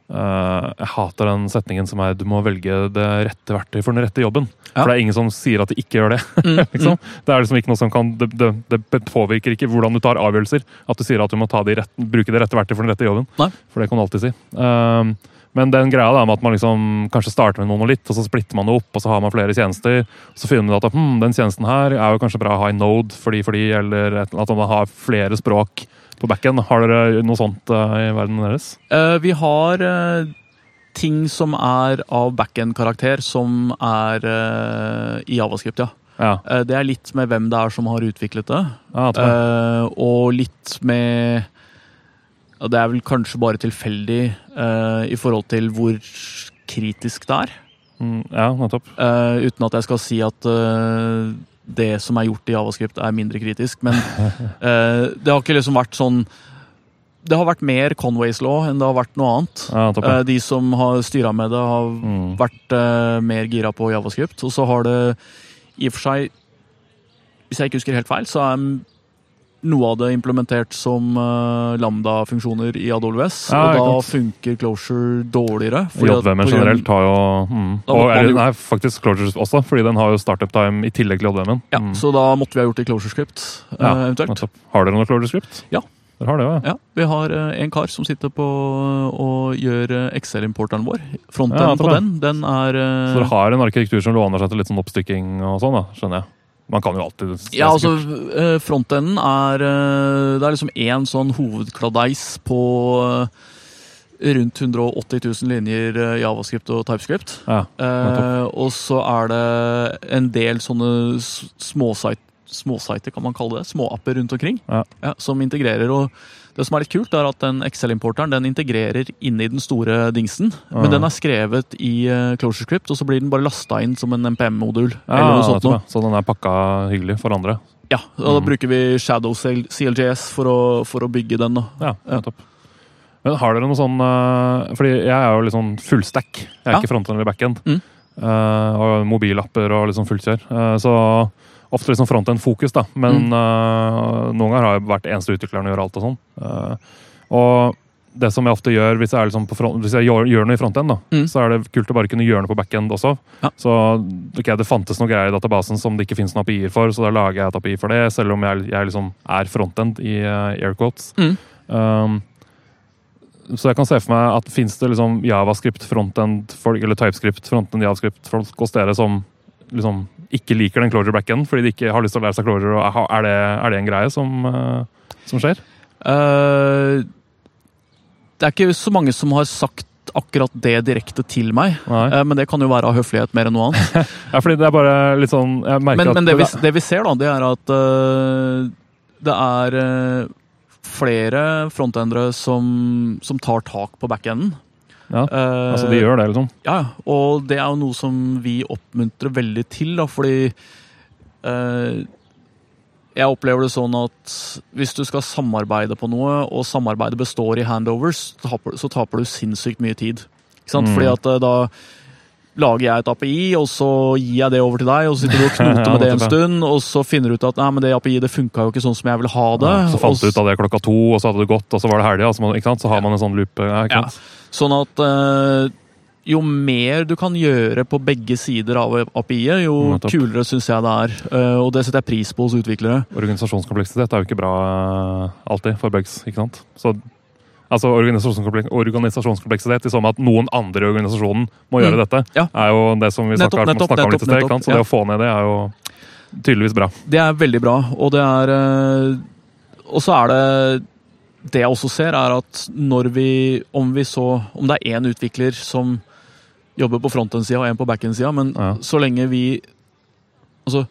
eh, Jeg hater den setningen som er 'du må velge det rette verktøyet for den rette jobben'. Ja. For det er ingen som sier at de ikke gjør det. Mm, liksom. Det er liksom ikke noe som kan det, det, det påvirker ikke hvordan du tar avgjørelser. At du sier at du må ta de rett, bruke det rette verktøyet for den rette jobben. Nei. For det kan du alltid si. Uh, men den greia da med at man liksom kanskje starter med noe litt, og så splitter man det opp, og så har man flere tjenester. Så finner man at hm, den tjenesten her er jo kanskje bra å ha i Node fordi, fordi eller at man har flere språk på backen. Har dere noe sånt eh, i verden deres? Eh, vi har eh, ting som er av backend-karakter, som er i Javascript, ja. Ja. Det er litt med hvem det er som har utviklet det. ja og litt med Det er vel kanskje bare tilfeldig i forhold til hvor kritisk det er. Mm, ja, nettopp. Uten at jeg skal si at det som er gjort i Javascript, er mindre kritisk. Men eh, det har ikke liksom vært sånn Det har vært mer Conways law enn det har vært noe annet. Ja. Eh, de som har styra med det, har Mm. vært eh, mer gira på Javascript. Og så har det i og for seg Hvis jeg ikke husker helt feil, så er noe av det implementert som uh, lambda-funksjoner i AWS. Ja, og da sant. funker Closure dårligere. JVM-en generelt har jo mm. Og, jo- Nei, faktisk Closures også, fordi den har jo startup time i tillegg til JVM-en. Ja, Mm. Så da måtte vi ha gjort det i Closure Script, Ja, eventuelt. nettopp. Har dere noe Closure script? Ja. Dere har det ja. Ja, Vi har eh, en kar som sitter på og gjør Excel-importeren vår. Ja, Frontenden det på den, den er Så dere har en arkitektur som låner seg til litt sånn oppstykking og sånn, da, skjønner jeg. Man kan jo alltid Ja, altså eh, Frontenden er eh, Det er liksom én sånn hovedkladeis på eh, rundt 180 000 linjer javascript og typescript. Ja, Eh, og så er det en del sånne småsite- småsiter, kan man kalle det. Småapper rundt omkring. Ja. som integrerer. og det som er litt kult, er at den Excel-importeren den integrerer inn i den store dingsen. Ja. Men den er skrevet i Closure Script, og så blir den bare lasta inn som en MPM-modul. ja eller noe sånt noe. Så den er pakka hyggelig for andre. Ja, og Da Mm. bruker vi Shadow CLJS for å, for å bygge den. da. Ja, Ja. Men har dere noe sånn eh, Fordi jeg er jo litt sånn fullstack. Jeg er Ja. ikke frontend eller backend. Mm. Uh, og mobilapper og litt sånn fullkjør. Uh, så ofte liksom frontend-fokus, da. Men Mm. uh, noen ganger har jeg vært eneste utvikleren og gjør alt og sånn. Uh, og det som jeg ofte gjør hvis jeg, er liksom på front, hvis jeg gjør, gjør noe i frontend, da, Mm. så er det kult å bare kunne gjøre noe på backend også. Ja. Så okay, det fantes noe greier i databasen som det ikke finnes noen API-er for, så da lager jeg et API for det, selv om jeg, jeg liksom er frontend i uh, air. Mm. Um, så jeg kan se for meg at fins det liksom javascript frontend-folk, eller typescript frontend javascript-folk hos dere som liksom ikke liker den closure backen fordi de ikke har lyst til å lære seg closure? Og er, det, er det en greie som, eh, som skjer? Uh, det er ikke så mange som har sagt akkurat det direkte til meg, Nei. eh, men det kan jo være av høflighet mer enn noe annet. Ja, fordi det er bare litt sånn Men, men det, vi, det vi ser, da, det er at uh, det er uh, flere frontendere som, som tar tak på backenden. Ja, Eh, altså de gjør det, liksom. Ja, og det er jo noe som vi oppmuntrer veldig til, da, fordi eh, jeg opplever det sånn at hvis du skal samarbeide på noe, og samarbeidet består i handovers, så taper, så taper du sinnssykt mye tid. Ikke sant? Mm. Fordi at eh, da lager jeg et API, og så gir jeg det over til deg, og så sitter du og knoter Ja, med det en stund, og så finner du ut at nei, men det API det funka jo ikke sånn som jeg ville ha det. Ja, så fant du ut av det klokka to, og så hadde det gått, og så var det helga, så, sant? så har man en sånn loop. Ja, ikke Ja. Sånn at eh, jo mer du kan gjøre på begge sider av API-et, jo Nettopp. kulere syns jeg det er. Eh, og det setter jeg pris på hos utviklere. Organisasjonskompleksitet er jo ikke bra eh, alltid for bugs, ikke sant? Så, altså organisasjonskomplek organisasjonskompleksitet i sånn at noen andre i organisasjonen må gjøre Mm. dette, Ja. er jo det som vi snakket om litt i sted. ikke sant? Så ja. det å få ned det er jo tydeligvis bra. Det er veldig bra, og det er Og så er det Det jeg også ser, er at når vi Om vi så Om det er én utvikler som jobber på frontend-sida og en på backend-sida, men Ja. så lenge vi Altså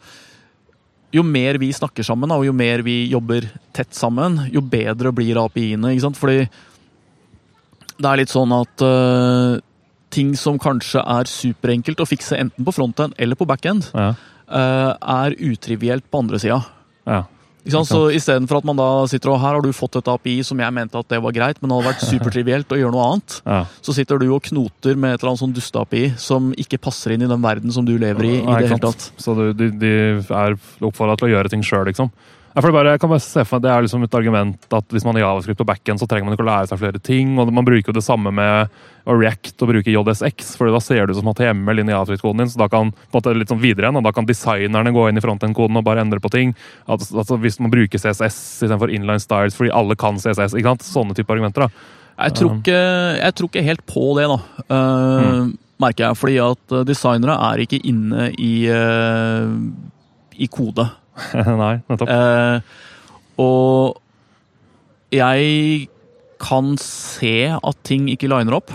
jo mer vi snakker sammen, og jo mer vi jobber tett sammen, jo bedre blir API-ene. ikke sant? Fordi det er litt sånn at uh, ting som kanskje er superenkelt å fikse enten på frontend eller på backend, Ja. uh, er utrivielt på andre sida. ja. Ikke sant? Så Istedenfor at man da sitter og her har du fått et API som jeg mente at det var greit, men det hadde vært supertrivielt å gjøre noe annet, ja. så sitter du og knoter med et eller annet sånn duste-API som ikke passer inn i den verden som du lever i. i det hele tatt. Så de, de er oppfordra til å gjøre ting sjøl, liksom. For det bare, jeg kan bare se for meg, Det er liksom et argument at hvis man har javascript og backend, så trenger man ikke å lære seg flere ting. og Man bruker jo det samme med å React og bruke JSX, for da ser du som HTML inn i javascript-koden din. så da kan på en måte litt sånn videre igjen, og da kan designerne gå inn i frontend-koden og bare endre på ting. At, altså Hvis man bruker CSS istedenfor inline styles fordi alle kan CSS. ikke sant? Sånne type argumenter. da. Jeg tror ikke, jeg tror ikke helt på det, da. mm. Merker jeg. Fordi at eh, designere er ikke inne i, uh, i kode. Nei, nettopp. Eh, og jeg kan se at ting ikke liner opp.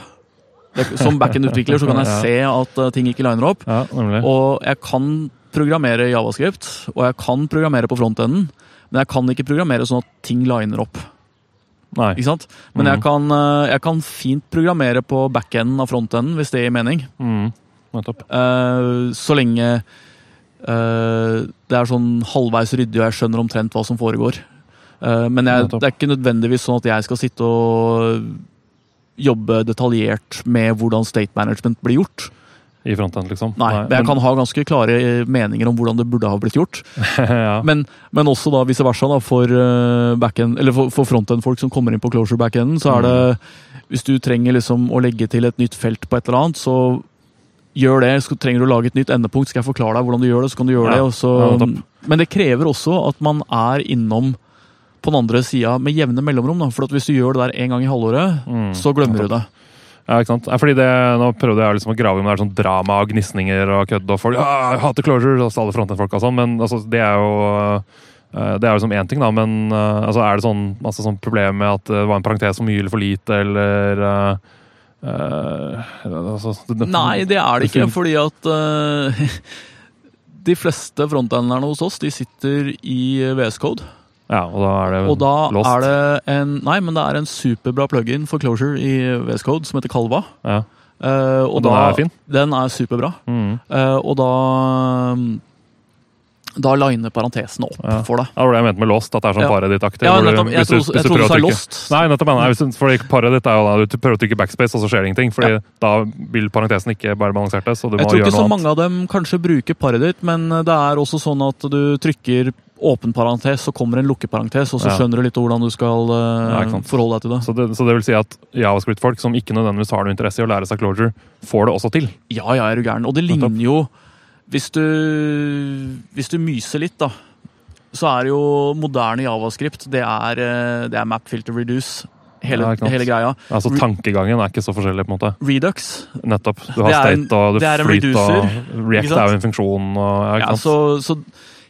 Som backend-utvikler så kan jeg se at eh, ting ikke liner opp. Ja. Og jeg kan programmere javascript, og jeg kan programmere på frontenden, men jeg kan ikke programmere sånn at ting liner opp. Nei. Ikke sant? Men jeg, kan, eh, jeg kan fint programmere på backenden av frontenden, hvis det gir mening. Mm, nettopp. Eh, så lenge det er sånn halvveis ryddig og jeg skjønner omtrent hva som foregår. Eh, men jeg, det er ikke nødvendigvis sånn at jeg skal sitte og jobbe detaljert med hvordan state management blir gjort. I frontend, liksom. Nei, men jeg kan ha ganske klare meninger om hvordan det burde ha blitt gjort. ja. Men, men også da vice versa da, for, eh, for, for frontend-folk som kommer inn på closure backenden, så er det Hvis du trenger liksom å legge til et nytt felt på et eller annet, så gjør det. Så trenger du å lage et nytt endepunkt, skal jeg forklare deg hvordan du gjør det, så kan du gjøre Ja. det. Så, Ja, men det krever også at man er innom på den andre sida med jevne mellomrom. Da. For hvis du gjør det der en gang i halvåret, Mm. så glemmer du det. Ja, ikke sant? Fordi det, Nå prøvde jeg liksom å grave om det er sånn drama og gnisninger og kødd og folk jeg hater closure, og alle frontend-folk og sånn, men altså, det er jo eh, det er jo liksom én ting, da, men eh, altså, er det sånn masse sånn problem med at det var en parentes for mye eller for lite, eller eh, eh, altså, det- Nei, det er det ikke, fordi at uh, de fleste frontenderne hos oss de sitter i VS Code. Ja, og da er det Og da lost. er det en Nei, men det er en superbra plugin for closure i VS Code som heter Calva. ja. Uh, Og den da, er fin? Den er superbra. Mm. Og da Da liner parentesene opp Ja. for deg. Det var det jeg mente med lost, at det er sånn Ja. Paradit-aktig. Ja, nettopp. Jeg trodde du- du sa lost. Nei, nettopp. Nei, fordi Paradit er jo da du prøver å trykke backspace, og så skjer det ingenting. Fordi da vil parentesen ikke være balanserte. Så du må gjøre noe annet. Jeg tror ikke så mange av dem kanskje bruker Paradit, men det er også sånn at du trykker åpen parentes, så kommer en lukkeparentes, og så Ja. skjønner du litt hvordan du skal uh, Ja, forholde deg til det. Så det, så det vil si at Javascript-folk som ikke nødvendigvis har noe interesse i å lære seg closure, får det også til. Ja, ja, er du gæren. Og det ligner jo Hvis du, hvis du myser litt, da, så er jo moderne javascript det er, eh, det er map filter reduce. Hele, Ja, hele greia. Altså Tankegangen er ikke så forskjellig, på en måte. Redux. Nettopp. Du har state og du det er en flyt reducer, og ikke React er jo en funksjon og ja, så, så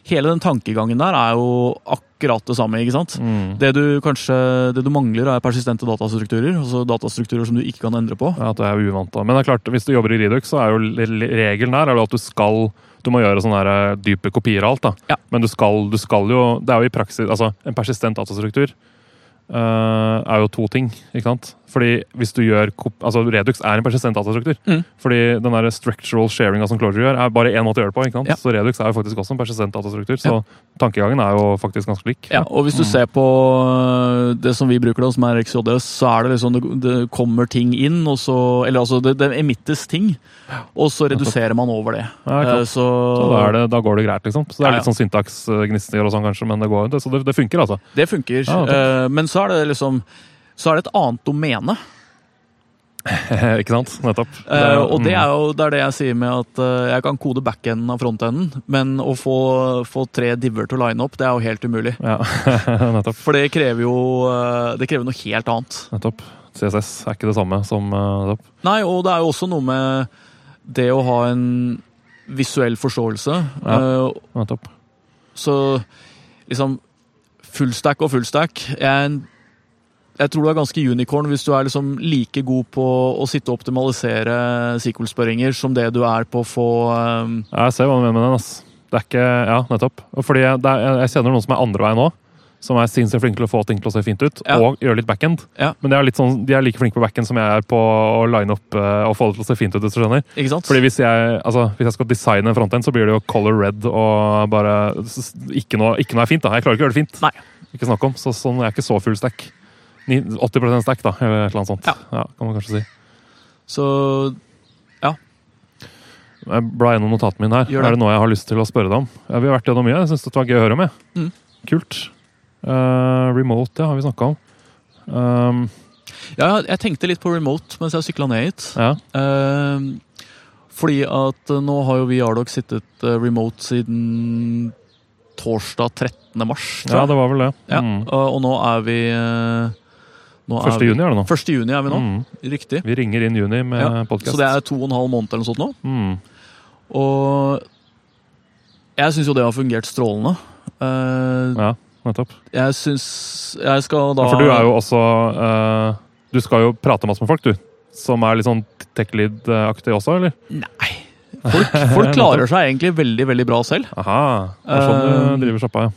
hele den tankegangen der er jo akkurat det samme, ikke sant? Mm. Det du kanskje det du mangler, er persistente datastrukturer. Altså datastrukturer som du ikke kan endre på. Ja, det er uvant. da. Men det er klart, hvis du jobber i Redux, så er jo le- le- regelen her er at du skal du må gjøre sånne her eh, dype kopier av alt. da. Ja. Men du skal, du skal jo Det er jo i praksis altså En persistent datastruktur eh, er jo to ting. ikke sant? Fordi hvis du gjør altså Redux er en persistent datastruktur. Mm. Fordi den der structural sharinga som Clojure gjør, er bare én måte å gjøre det på. ikke sant? Ja. Så Redux er jo faktisk også en persistent datastruktur. Så tankegangen er jo faktisk ganske lik. Ja, og hvis du ser på øh, det som vi bruker, da, som er XJS, så er det liksom det, det kommer ting inn, og så Eller altså, det, det emittes ting, og så reduserer man over det. Ja, uh. Så, Så da, er det, da går det greit, liksom. Så det er Ja, ja. litt sånn syntaksgnister og sånn, kanskje, men det, går, så det, det funker, altså. det funker. Ja. Eh, men så er det liksom Så er det et annet domene. ikke sant? Nettopp. Eh, og det mm. er jo det, er det jeg sier med at uh, jeg kan kode backenden av frontenden, men å få, få tre diver til å line opp, det er jo helt umulig. Ja, nettopp. For det krever jo uh, Det krever noe helt annet. nettopp. CSS er ikke det samme som uh, nettopp. Nei, og det er jo også noe med det å ha en visuell forståelse. Ja. Nettopp. så liksom Fullstack og fullstack jeg, jeg tror du er ganske unicorn hvis du er liksom like god på å sitte og optimalisere SQL-spørringer som det du er på å få um... Jeg ser hva du mener med den. ass. Det er ikke, ja, nettopp. Fordi jeg, er, jeg kjenner noen som er andre veien nå. Som er sinnssykt flinke til å få ting til å se fint ut, Ja. og gjøre litt backend. Ja. Men de er, litt sånn, de er like flinke på backend som jeg er på å line opp eh, og få det til å se fint ut. hvis du skjønner. Ikke sant? Fordi hvis jeg, altså, hvis jeg skal designe en frontend, så blir det jo color red og bare ikke noe, ikke noe er fint. da. Jeg klarer ikke å gjøre det fint. Nei. Ikke snakk om. Så sånn er jeg ikke så full stack. Ni- 80 stack, da, eller et eller annet sånt. Ja. kan man kanskje si. Så ja. Jeg bla gjennom notatene mine her. Det. Er det noe jeg har lyst til å spørre deg om? Ja, vi har vært gjennom mye. Jeg syns det var gøy å høre om. Jeg. Mm. Kult. Eh, remote, ja, har vi snakka om. Um, ja, jeg tenkte litt på remote mens jeg sykla ned hit. ja. Uh, fordi at eh, nå har jo vi i Ardoc sittet eh, remote siden torsdag 13. mars. ja, det var vel det. Ja, Mm. og, og nå er vi nå er 1. vi- juni er det nå. 1. juni er vi nå, Mm. riktig. Vi ringer inn juni med Ja, podcast. Så det er to og en halv måned eller noe sånt nå. mm. Og jeg syns jo det har fungert strålende. Uh, Ja, nettopp. Jeg syns Jeg skal da Ja, for du er jo også uh, Du skal jo prate masse med folk, du. Som er litt sånn tech lead-aktig også, eller? Nei. Folk, folk klarer seg egentlig veldig, veldig bra selv. Aha. Det er sånn du driver sjappa, ja.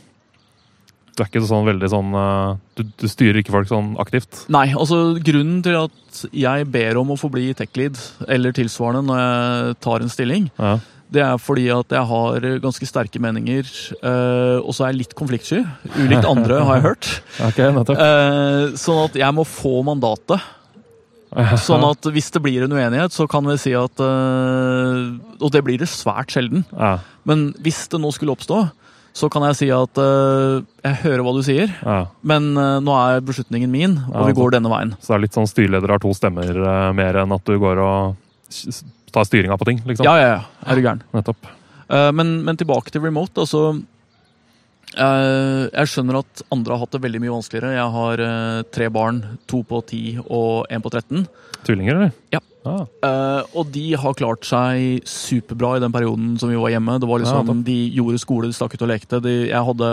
Du er ikke sånn veldig sånn eh, du, du styrer ikke folk sånn aktivt? Nei, altså grunnen til at jeg ber om å få bli tech-lead eller tilsvarende når jeg tar en stilling, Ja. Det er fordi at jeg har ganske sterke meninger, uh, og så er jeg litt konfliktsky. Ulikt andre, har jeg hørt. Okay. Eh, sånn at jeg må få mandatet. Sånn at hvis det blir en uenighet, så kan vi si at uh, Og det blir det svært sjelden. Ja, Men hvis det nå skulle oppstå, så kan jeg si at uh, jeg hører hva du sier, ja. men uh, nå er beslutningen min, og Ja, vi går denne veien. Så det er litt sånn styreleder har to stemmer uh, mer enn at du går og s- styringa på ting, liksom? Ja, ja, ja. Er du gæren. Nettopp. Uh, men, men tilbake til remote. Altså, Uh, jeg skjønner at andre har hatt det veldig mye vanskeligere. Jeg har uh, tre barn. To på 10 og én på 13. Tvillinger, eller? Ja. Ah, Uh, og de har klart seg superbra i den perioden som vi var hjemme. Det var Ja, liksom, De gjorde skole, de stakk ut og lekte. De, jeg hadde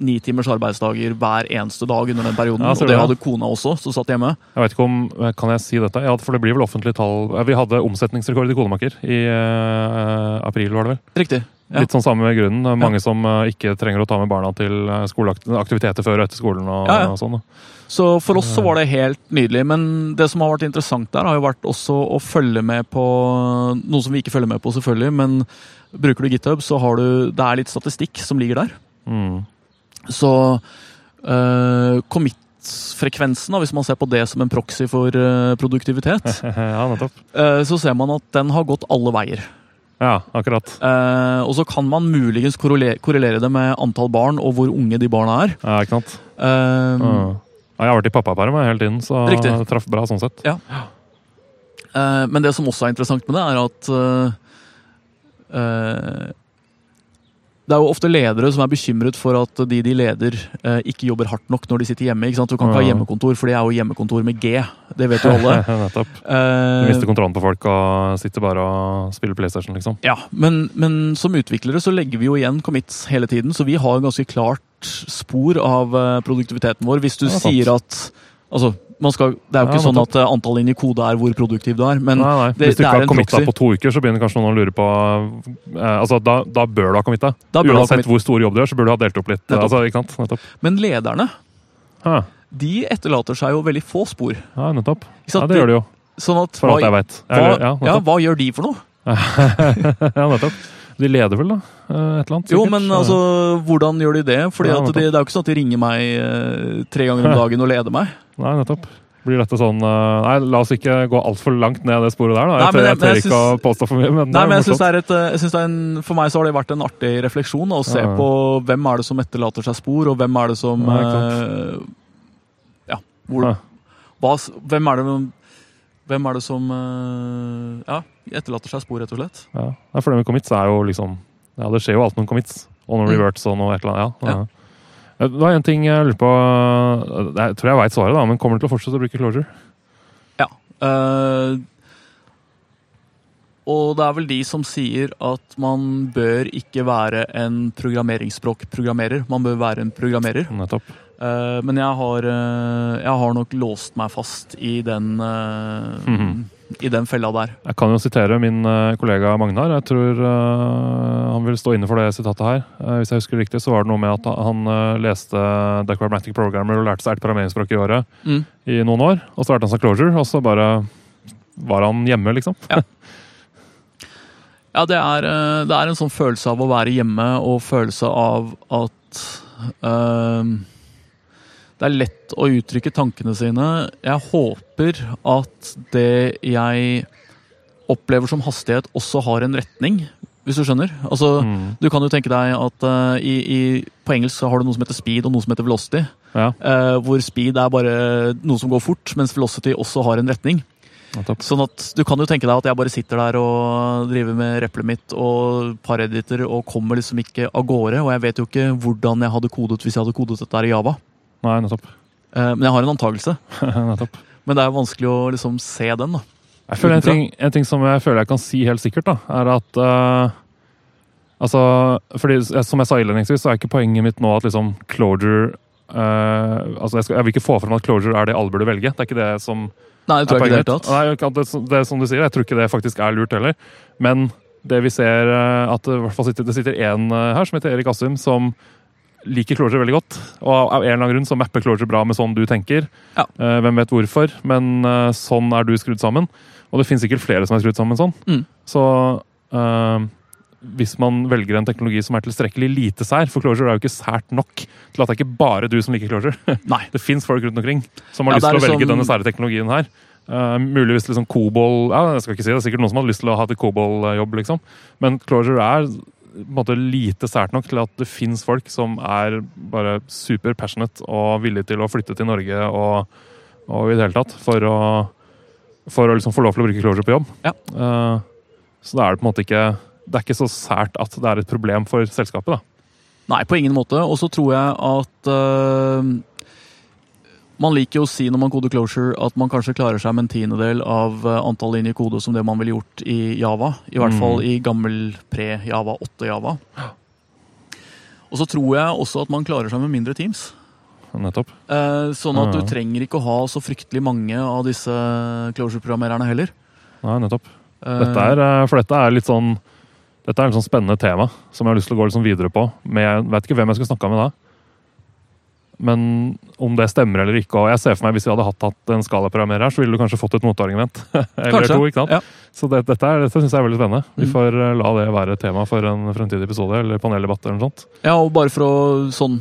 ni timers arbeidsdager hver eneste dag under den perioden. Ja, og det det. hadde kona også, som satt hjemme. jeg vet ikke om, Kan jeg si dette? Ja, for det blir vel offentlige tall. Vi hadde omsetningsrekord i Konemaker i uh, april, var det vel? Riktig. Ja. Litt sånn samme grunnen. Mange ja. Som eh, ikke trenger å ta med barna til aktiviteter før og etter skolen. og, ja. og sånn. Så for oss så var det helt nydelig. Men det som har vært interessant der, har jo vært også å følge med på noe som vi ikke følger med på, selvfølgelig. Men bruker du GitHub, så har du Det er litt statistikk som ligger der. Mm. Så uh, commit-frekvensen, hvis man ser på det som en proxy for eh, produktivitet, ja, eh, så ser man at den har gått alle veier. Ja, akkurat. Eh, og så kan man muligens korrelere, det med antall barn og hvor unge de barna er. Ja, ikke sant? Eh, Ja. Ja, jeg har vært i pappaperm hele tiden, så Riktig. traff bra sånn sett. Eh, men det som også er interessant med det, er at eh, eh, Det er jo ofte ledere som er bekymret for at de de leder, eh, ikke jobber hardt nok når de sitter hjemme. ikke sant? Du kan ikke ha hjemmekontor, for det er jo hjemmekontor med G. Det vet jo alle. nettopp. Du Eh, mister kontrollen på folk og sitter bare og spiller PlayStation, liksom. ja, men, men som utviklere så legger vi jo igjen commits hele tiden, så vi har ganske klart spor av eh, produktiviteten vår. Hvis du sier at Altså, skal, det er jo Ja, ikke sånn at antallet antall inn i kode er hvor produktiv du er, men nei, nei. det- Hvis du ikke har committa på to uker, så begynner kanskje noen å lure på eh, altså, da, da bør du ha committa. Uansett hvor stor jobb du gjør, så bør du ha delt opp litt. Altså, ikke sant? Men lederne ha. de etterlater seg jo veldig få spor. ja, nettopp. Ja, det gjør de jo, Sånn at, for alt jeg vet hva, Ja, ja, hva gjør de for noe? ja, nettopp. De leder vel, da? eh, Et eller annet? Jo, men altså, hvordan gjør de det? Fordi Ja, de, Det er jo ikke sånn at de ringer meg eh, tre ganger om dagen og leder meg. Nei, nettopp. Blir dette sånn eh, Nei, la oss ikke gå altfor langt ned det sporet der. da. Jeg, tør, jeg- jeg tør ikke å påstå for mye, men Nei, men jeg synes det er et, jeg synes det er en, For meg så har det vært en artig refleksjon å se Ja. på hvem er det som etterlater seg spor, og hvem er det som Ja, eh, Ja, hvor, Ja. hva, hvem er det hvem er det som eh, ja, etterlater seg spor, rett og slett? Ja. For det med commits er jo liksom Ja, det skjer jo alt noen commits. Og noen reverts og noe et eller annet. Ja. ja. Det var en ting jeg lurer på Jeg tror jeg veit svaret, da, men kommer du til å fortsette å bruke closure? Ja. Uh, og det er vel de som sier at man bør ikke være en programmeringsspråkprogrammerer. Man bør være en programmerer. Nettopp. Uh, men jeg har, uh, jeg har nok låst meg fast i den, mm Mhm. I den fella der. Jeg kan jo sitere min eh, kollega Magnar. Jeg tror eh, han vil stå inne for det sitatet her. Eh, hvis jeg husker riktig, så var det noe med at han leste The Chromatic Programmer og lærte seg et programmeringsspråk i året Mm. i noen år. Og så lærte han seg closure, og så bare var han hjemme, liksom. Ja, det er, det er en sånn følelse av å være hjemme og følelse av at eh, Det er lett å uttrykke tankene sine. Jeg håper at det jeg opplever som hastighet, også har en retning, hvis du skjønner. Altså, Mm. Du kan jo tenke deg at uh, i, i, på engelsk har du noe som heter speed og noe som heter velocity. Ja, Uh, hvor speed er bare noe som går fort, mens velocity også har en retning. Ja, Sånn at Du kan jo tenke deg at jeg bare sitter der og driver med replet mitt og parediter og kommer liksom ikke av gårde. Og jeg vet jo ikke hvordan jeg hadde kodet hvis jeg hadde kodet dette her i Java. Nei, nettopp. Eh, men jeg har en antakelse. nettopp. Men det er vanskelig å liksom se den. da. Jeg føler en ting, en ting som jeg føler jeg kan si helt sikkert, da, er at uh, Altså, fordi Som jeg sa innledningsvis, så er ikke poenget mitt nå at liksom closure uh, altså jeg, skal, jeg vil ikke få fram at closure er det alle burde velge. Det er ikke det som Nei, tror det poenget mitt. Nei, det, det er som du sier, jeg tror ikke det faktisk er lurt heller. Men det vi ser eh, at det, sitter, det sitter en eh, her som heter Erik Assum, som liker closure veldig godt. Og av en eller annen grunn så mapper closure bra med sånn du tenker. Ja. Uh, hvem vet hvorfor, men uh, sånn er du skrudd sammen. Og det finnes sikkert flere som er skrudd sammen sånn. Mm. Så uh, hvis man velger en teknologi som er tilstrekkelig lite sær, for closure er jo ikke sært nok til at det er ikke bare du som liker closure. Nei. Det fins folk rundt omkring som har Ja, lyst til å velge sånn... denne sære teknologien her. Uh, muligvis liksom Kobol ja, jeg skal ikke si det, er sikkert noen som har lyst til å ha til Kobol-jobb, liksom. Men Closure er måte lite sært nok til at det fins folk som er bare super passionate og villige til å flytte til Norge og, og i det hele tatt for å, for å liksom få lov til å bruke Closure på jobb. Ja. Uh, så da er det på en måte ikke Det er ikke så sært at det er et problem for selskapet. da. Nei, på ingen måte. Og så tror jeg at eh, Man liker jo å si når man koder closure at man kanskje klarer seg med en tiendedel av eh, antall linjer kode som det man ville gjort i Java. I hvert Mm. fall i gammel pre-Java 8-Java. Og så tror jeg også at man klarer seg med mindre teams. Nettopp. Eh, sånn at du trenger ikke å ha så fryktelig mange av disse closure-programmererne heller. Nei, nettopp. Eh, Dette er, for dette er litt sånn Dette er et sånn spennende tema som jeg har lyst til å gå sånn videre på. Men jeg vet ikke hvem jeg skal snakke med da. Men om det stemmer eller ikke. og jeg ser for meg Hvis vi hadde hatt, hatt en skalaprogrammerer her, så ville du kanskje fått et motargument. eller Kanskje. to, ikke sant? Ja. Så det, dette, er, dette syns jeg er veldig spennende. Vi Mm. får eh, la det være tema for en fremtidig episode eller paneldebatt. eller noe sånt. Ja, og bare for å sånn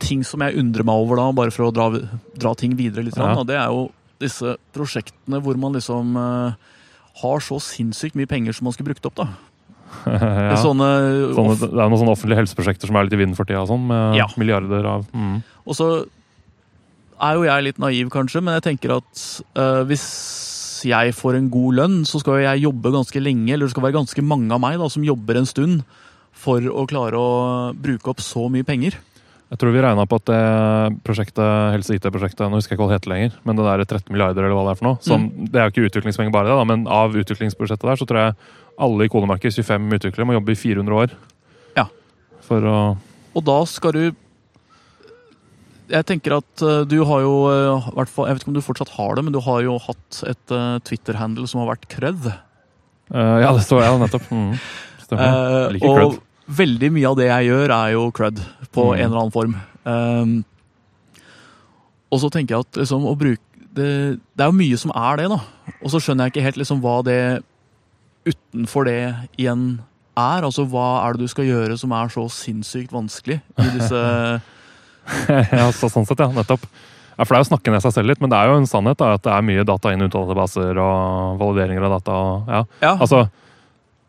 Ting som jeg undrer meg over, da, bare for å dra, dra ting videre litt, Ja. da, det er jo disse prosjektene hvor man liksom eh, har så sinnssykt mye penger som man skulle brukt opp, da. Ja. Sånne, Sånne, det er noen sånne offentlige helseprosjekter som er litt i vinden for tida, sånn, med Ja. milliarder av mm. Og så er jo jeg litt naiv, kanskje, men jeg tenker at uh, hvis jeg får en god lønn, så skal jeg jobbe ganske lenge, eller det skal være ganske mange av meg da, som jobber en stund for å klare å bruke opp så mye penger. Jeg tror vi regna på at det prosjektet, helse-IT-prosjektet, nå husker jeg ikke hva det heter lenger, men det der 13 milliarder eller hva det er for noe, som, Mm. det er jo ikke utviklingspenger bare det, da, men av utviklingsbudsjettet der, så tror jeg alle i kodemarkedet, 25 utviklere, må jobbe i 400 år. Ja. For å Og da skal du Jeg tenker at eh, du har jo eh, Jeg vet ikke om du fortsatt har det, men du har jo hatt et eh, Twitter-handle som har vært krødd. Uh, Ja, det står jeg nettopp. Mm. Stemmer. Uh, og. Veldig mye av det jeg gjør, er jo crud på Mm. en eller annen form. Um, og så tenker jeg at liksom, å bruke det, det er jo mye som er det, da. Og så skjønner jeg ikke helt liksom, hva det utenfor det igjen er. Altså hva er det du skal gjøre som er så sinnssykt vanskelig i disse ja, så, sånn sett, ja. Nettopp. Ja, for Det er jo å snakke ned seg selv litt, men det er jo en sannhet da, at det er mye data inn i databaser og valideringer av data. Og, ja. Ja, Altså,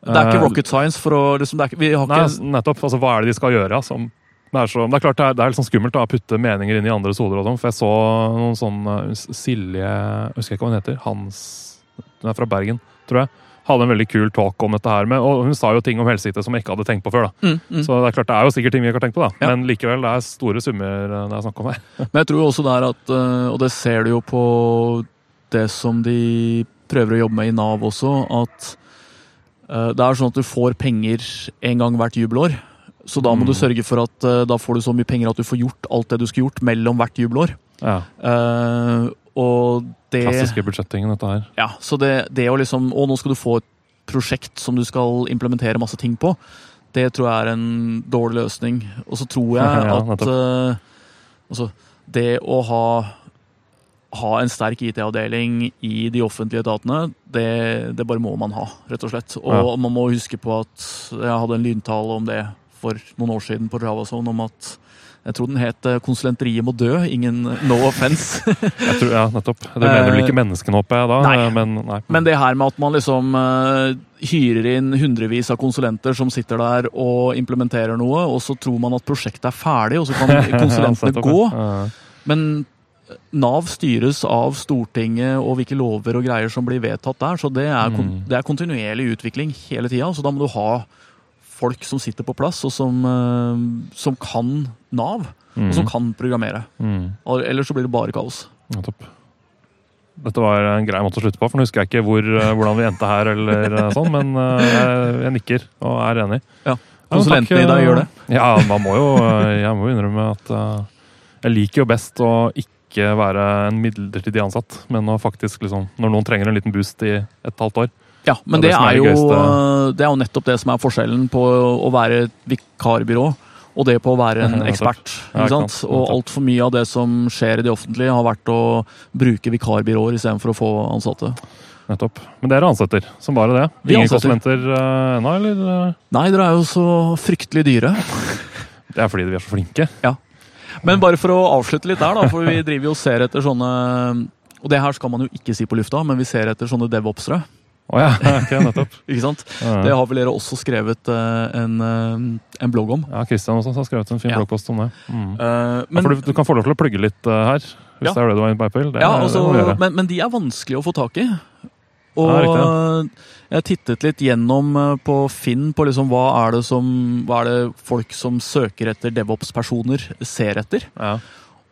det er ikke eh, rocket science for å liksom, det ikke, Vi har Nei, nettopp. Altså, hva er det de skal gjøre? Som, det, er så, det er klart det er, det er litt sånn skummelt da, å putte meninger inn i andres hoder. og sånn, For jeg så noen sånn uh, Silje Jeg husker ikke hva hun heter. Hans Hun er fra Bergen, tror jeg. Hadde en veldig kul talk om dette her. Med, og hun sa jo ting om helse-IT som jeg ikke hadde tenkt på før. da. mm, mm. Så det er klart det er jo sikkert ting vi ikke har tenkt på, da. Ja. Men likevel, det er store summer uh, det er snakk om her. Men jeg tror også det er at, eh, og det ser du jo på det som de prøver å jobbe med i Nav også, at eh, det er sånn at du får penger en gang hvert jubelår. Så da må Mm. du sørge for at eh, da får du så mye penger at du får gjort alt det du skulle gjort mellom hvert jubelår. Ja, Uh, og det Klassiske budsjettingen, dette her. Ja, så det, det å liksom Og nå skal du få et prosjekt som du skal implementere masse ting på. Det tror jeg er en dårlig løsning. Og så tror jeg Ja, at eh, altså, det å ha ha en sterk IT-avdeling i de offentlige etatene, det, det bare må man ha, rett og slett. Og Ja. man må huske på at jeg hadde en lyntale om det for noen år siden på JavaZone, om at jeg tror den het eh, 'Konsulenteriet må dø'. Ingen no offence. Jeg tror, ja, nettopp. Det mener vel ikke menneskene, håper jeg da. Eh, nei. Men, nei. Men det her med at man liksom uh, hyrer inn hundrevis av konsulenter som sitter der og implementerer noe, og så tror man at prosjektet er ferdig, og så kan konsulentene ja, gå. Men Nav styres av Stortinget og hvilke lover og greier som blir vedtatt der, så det er, Mm. det er kontinuerlig utvikling hele tida. Så da må du ha folk som sitter på plass, og som, eh, som kan Nav, og som Mm. kan programmere. Mm. Ellers så blir det bare kaos. Topp. Dette var en grei måte å slutte på, for nå husker jeg ikke hvor, eh, hvordan vi endte her, eller eh, sånn, men jeg, jeg nikker og er enig. Ja, konsulentene i deg gjør det. Ja, man må jo, jeg må jo innrømme at jeg liker jo best å ikke være en midlertidig ansatt, men å faktisk liksom, når noen trenger en liten boost i et halvt år. Ja, men Det det, er det er jo, det er jo nettopp det som er forskjellen på å være et vikarbyrå og det på å være en ekspert. Ja, Ikke ikke. Og altfor mye av det som skjer i det offentlige, har vært å bruke vikarbyråer istedenfor å få ansatte. Nettopp. Men dere ansetter, som bare det. Vi Ingen ansetter. konsulenter uh, ennå, eller? eh? Nei, dere er jo så fryktelig dyre. Det er fordi vi er så flinke. Men bare for å avslutte litt der, da, for vi driver jo og ser etter sånne Og det her skal man jo ikke si på lufta, men vi ser etter sånne devopsere. Oh, ja, ok, nettopp. Ikke sant? Ja. Det har vel dere også skrevet eh, en, eh, en blogg om. Ja, Kristian også har skrevet en fin bloggpost om det. Mm. Ja, for du, du kan få lov til å plugge litt her, hvis det er det du har på, Apple. Det, Ja, altså, men, men de er vanskelig å få tak i. Og Ja, riktig, jeg tittet litt gjennom eh, på Finn på liksom hva er det som Hva er det folk som søker etter DevOps-personer, ser etter. Ja,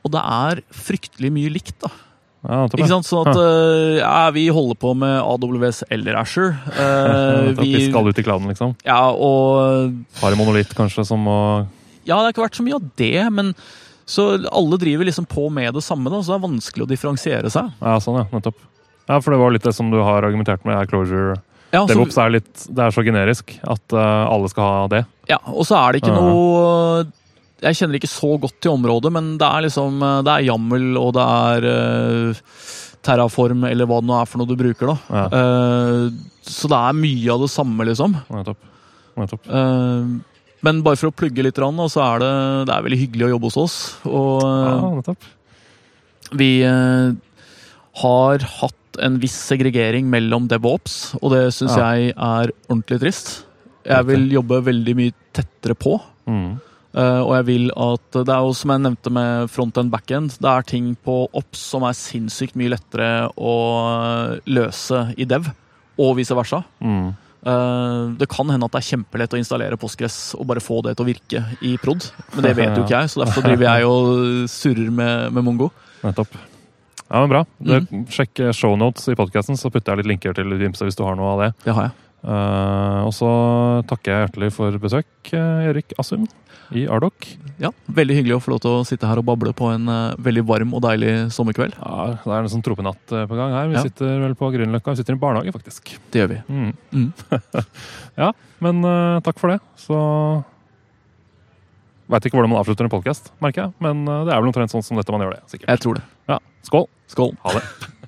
Og det er fryktelig mye likt, da. ja Ikke sant? Sånn at eh, ja, vi holder på med AWS eller Asher. Eh, vi, vi skal ut i clouden, liksom. Ja, og Har en monolitt, kanskje, som må Ja, det har ikke vært så mye av det, men så alle driver liksom på med det samme, da, så det er vanskelig å differensiere seg. Ja, sånn, ja. Nettopp. Ja, for det var litt det som du har argumentert med, er closure. Ja, så, DevOps er litt Det er så generisk at uh, alle skal ha det. ja, og så er det ikke noe Jeg kjenner ikke så godt til området, men det er liksom Det er jammel, og det er uh, Terraform, eller hva det nå er for noe du bruker, da. Ja, Uh, så det er mye av det samme, liksom. nettopp. nettopp. Eh, men bare for å plugge litt, rann, så er det, det er veldig hyggelig å jobbe hos oss. Og Ja, eh, nettopp. vi eh, har hatt en viss segregering mellom dev og det syns Ja. jeg er ordentlig trist. Jeg vil jobbe veldig mye tettere på. Mm. Uh, og jeg vil at Det er jo som jeg nevnte med front-end back-end, det er ting på ops som er sinnssykt mye lettere å løse i dev, og vice versa. Mm. Uh, Det kan hende at det er kjempelett å installere Postgres og bare få det til å virke i prod, men det vet jo ikke jeg, så derfor driver jeg og surrer med, med Mongo. Nettopp. Ja, men Bra. Det, sjekk shownotes i podkasten, så putter jeg litt linker til Ymse hvis du har noe av det. Det har jeg. Uh, og så takker jeg hjertelig for besøk, eh, Erik Assum i Ardok. Ja, Veldig hyggelig å få lov til å sitte her og bable på en uh, veldig varm og deilig sommerkveld. Ja, Det er en sånn tropenatt på gang her. Vi Ja. sitter vel på Grünerløkka. Vi sitter i en barnehage, faktisk. Det gjør vi. Mm. Mm. ja, men uh, takk for det. Så Veit ikke hvordan man avslutter en podkast, merker jeg. Men eh, det er vel omtrent sånn som dette man gjør det. sikkert. Jeg tror det. Ja, Skål! Skål. Ha det.